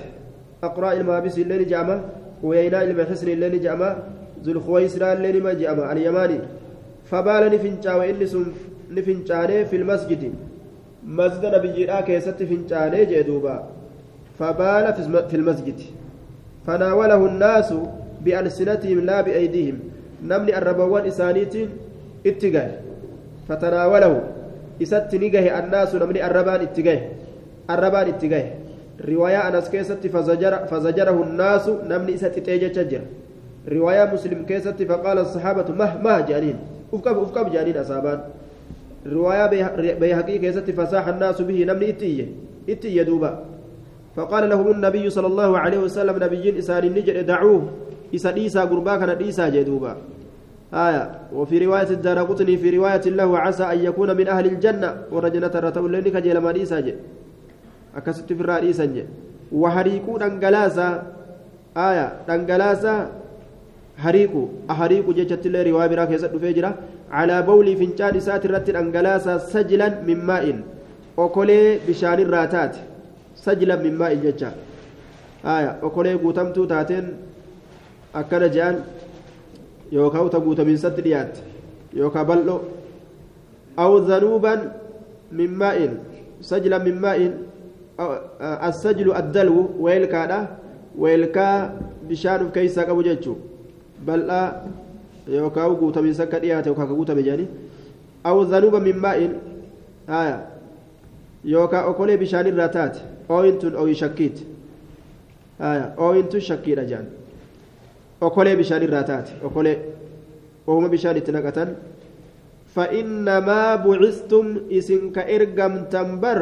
S1: أقرأ المابس الليل جامع وينا المحسن الليل جامع ذو الخويسران لين ما جاء اليماني. فبال نفنشا وإني سن نفنشاني في المسجد. مسجد نبي جيرا كيست فنشاني جدوبا فبال في المسجد. فناوله الناس بألسنتهم لا بأيديهم. نمني الربوان إسانيتين اتقاه فتناوله. إسات نقه الناس نمني الربان اتقاه الربان اتقاه رواية أنس كيست فزجر فزجره الناس نمني إسات تيجة شجر. رواية مسلم كيست فقال الصحابة مه مه جانين. أفكب أفكب جانين أصابان. رواية بيهقي كيست فساح الناس به نمني اتيه اتيه دوبا. فقال لهم النبي صلى الله عليه وسلم نبيين إسان النجر دعوه إسا ديسا قربا كان ديسا جدوبا. آية. وفي رواية الدار قطني في رواية الله عسى أن يكون من أهل الجنة. ورجنة رتول لنك جيل ما ديسا جي أكست في الرأي ديسا جي وحريكو دنقلاسا. آية. دنقلاسا. hariiqu ahariiqu jechattillee riwaa biraa keessatti dhufee jira calaa bawlii fincaan isaati irratti dhangalaasa sajlan min maa'in okolee bishaanirraa taate sajlan min maa'in jecha aya okolee guutamtuu taateen akkana je'an yookaan uta guutamiinsatti dhiyaatte yookaan bal'oo aw zanuuban min maa'in sajlan min maa'in assajlu addalwu weelkaadha weelkaa bishaan of keessaa qabu jechuudha bal'aa yookaan guutamiinsa akka dhiyaate yookaan guutame jedhanii aw zanuuban min maa'in aya yookaan okolee bishaanirraa taate ooyintuun ooyi shakkiiti ooyintuun shakkiidha jedhan okolee bishaan irraa taate okolee ooma bishaan itti naqatan فإنما بعثتم إسن كإرقمتم بر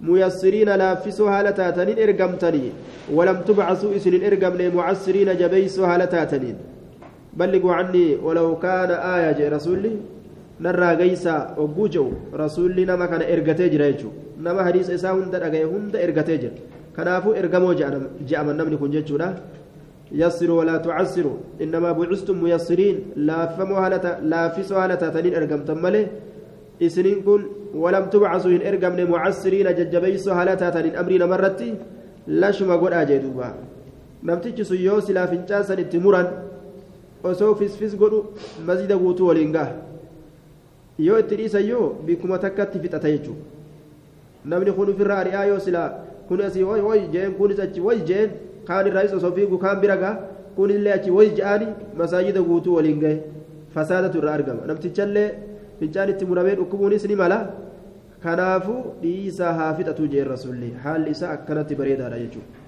S1: ميسرين لافسوا هالة تاتنين إرقمتني ولم تبعثوا إسن إرقمني معسرين جبيسوا هالة تاتنين بلغوا عني ولو كان آية رسولي narraa gaysaa ogguu jehu rasuulli nama kana ergatee jira jechuudha nama hadiisa isaa hunda dhagaye hunda ergatee jira kanaafuu ergamoo je'aman namni kun jechuudha تعسروا إنما بعثتم ميسرين لا فموا هلتا لا فسوا هلتا تنين أرقم تملي إسنين كن ولم تبعثوا إن أرقم معسرين ججبيسوا هلتا تنين أمرين مرتي لا شما قد أجدوبا نمتج سيوس لا فنجاسا التمرا osoo fisfis godhu masjida guutuu waliin gaha yoo itti dhiisan yoo bikkuma takkatti fixata jechuudha namni kun ofirraa ari'aa yoo silaa kun asii woy woy jeen kunis achi woy jeen kaan irraa isa osoo kaan bira gaha kunillee achi woy je'aani masaajida guutuu waliin gahe fasaadatu irraa argama. Namtichallee fincaan itti muramee dhukkubuunis ni mala. Kanaafuu dhiisaa haa fixatu jeen rasuulli. Haalli isaa akkanatti bareedaadha jechuudha.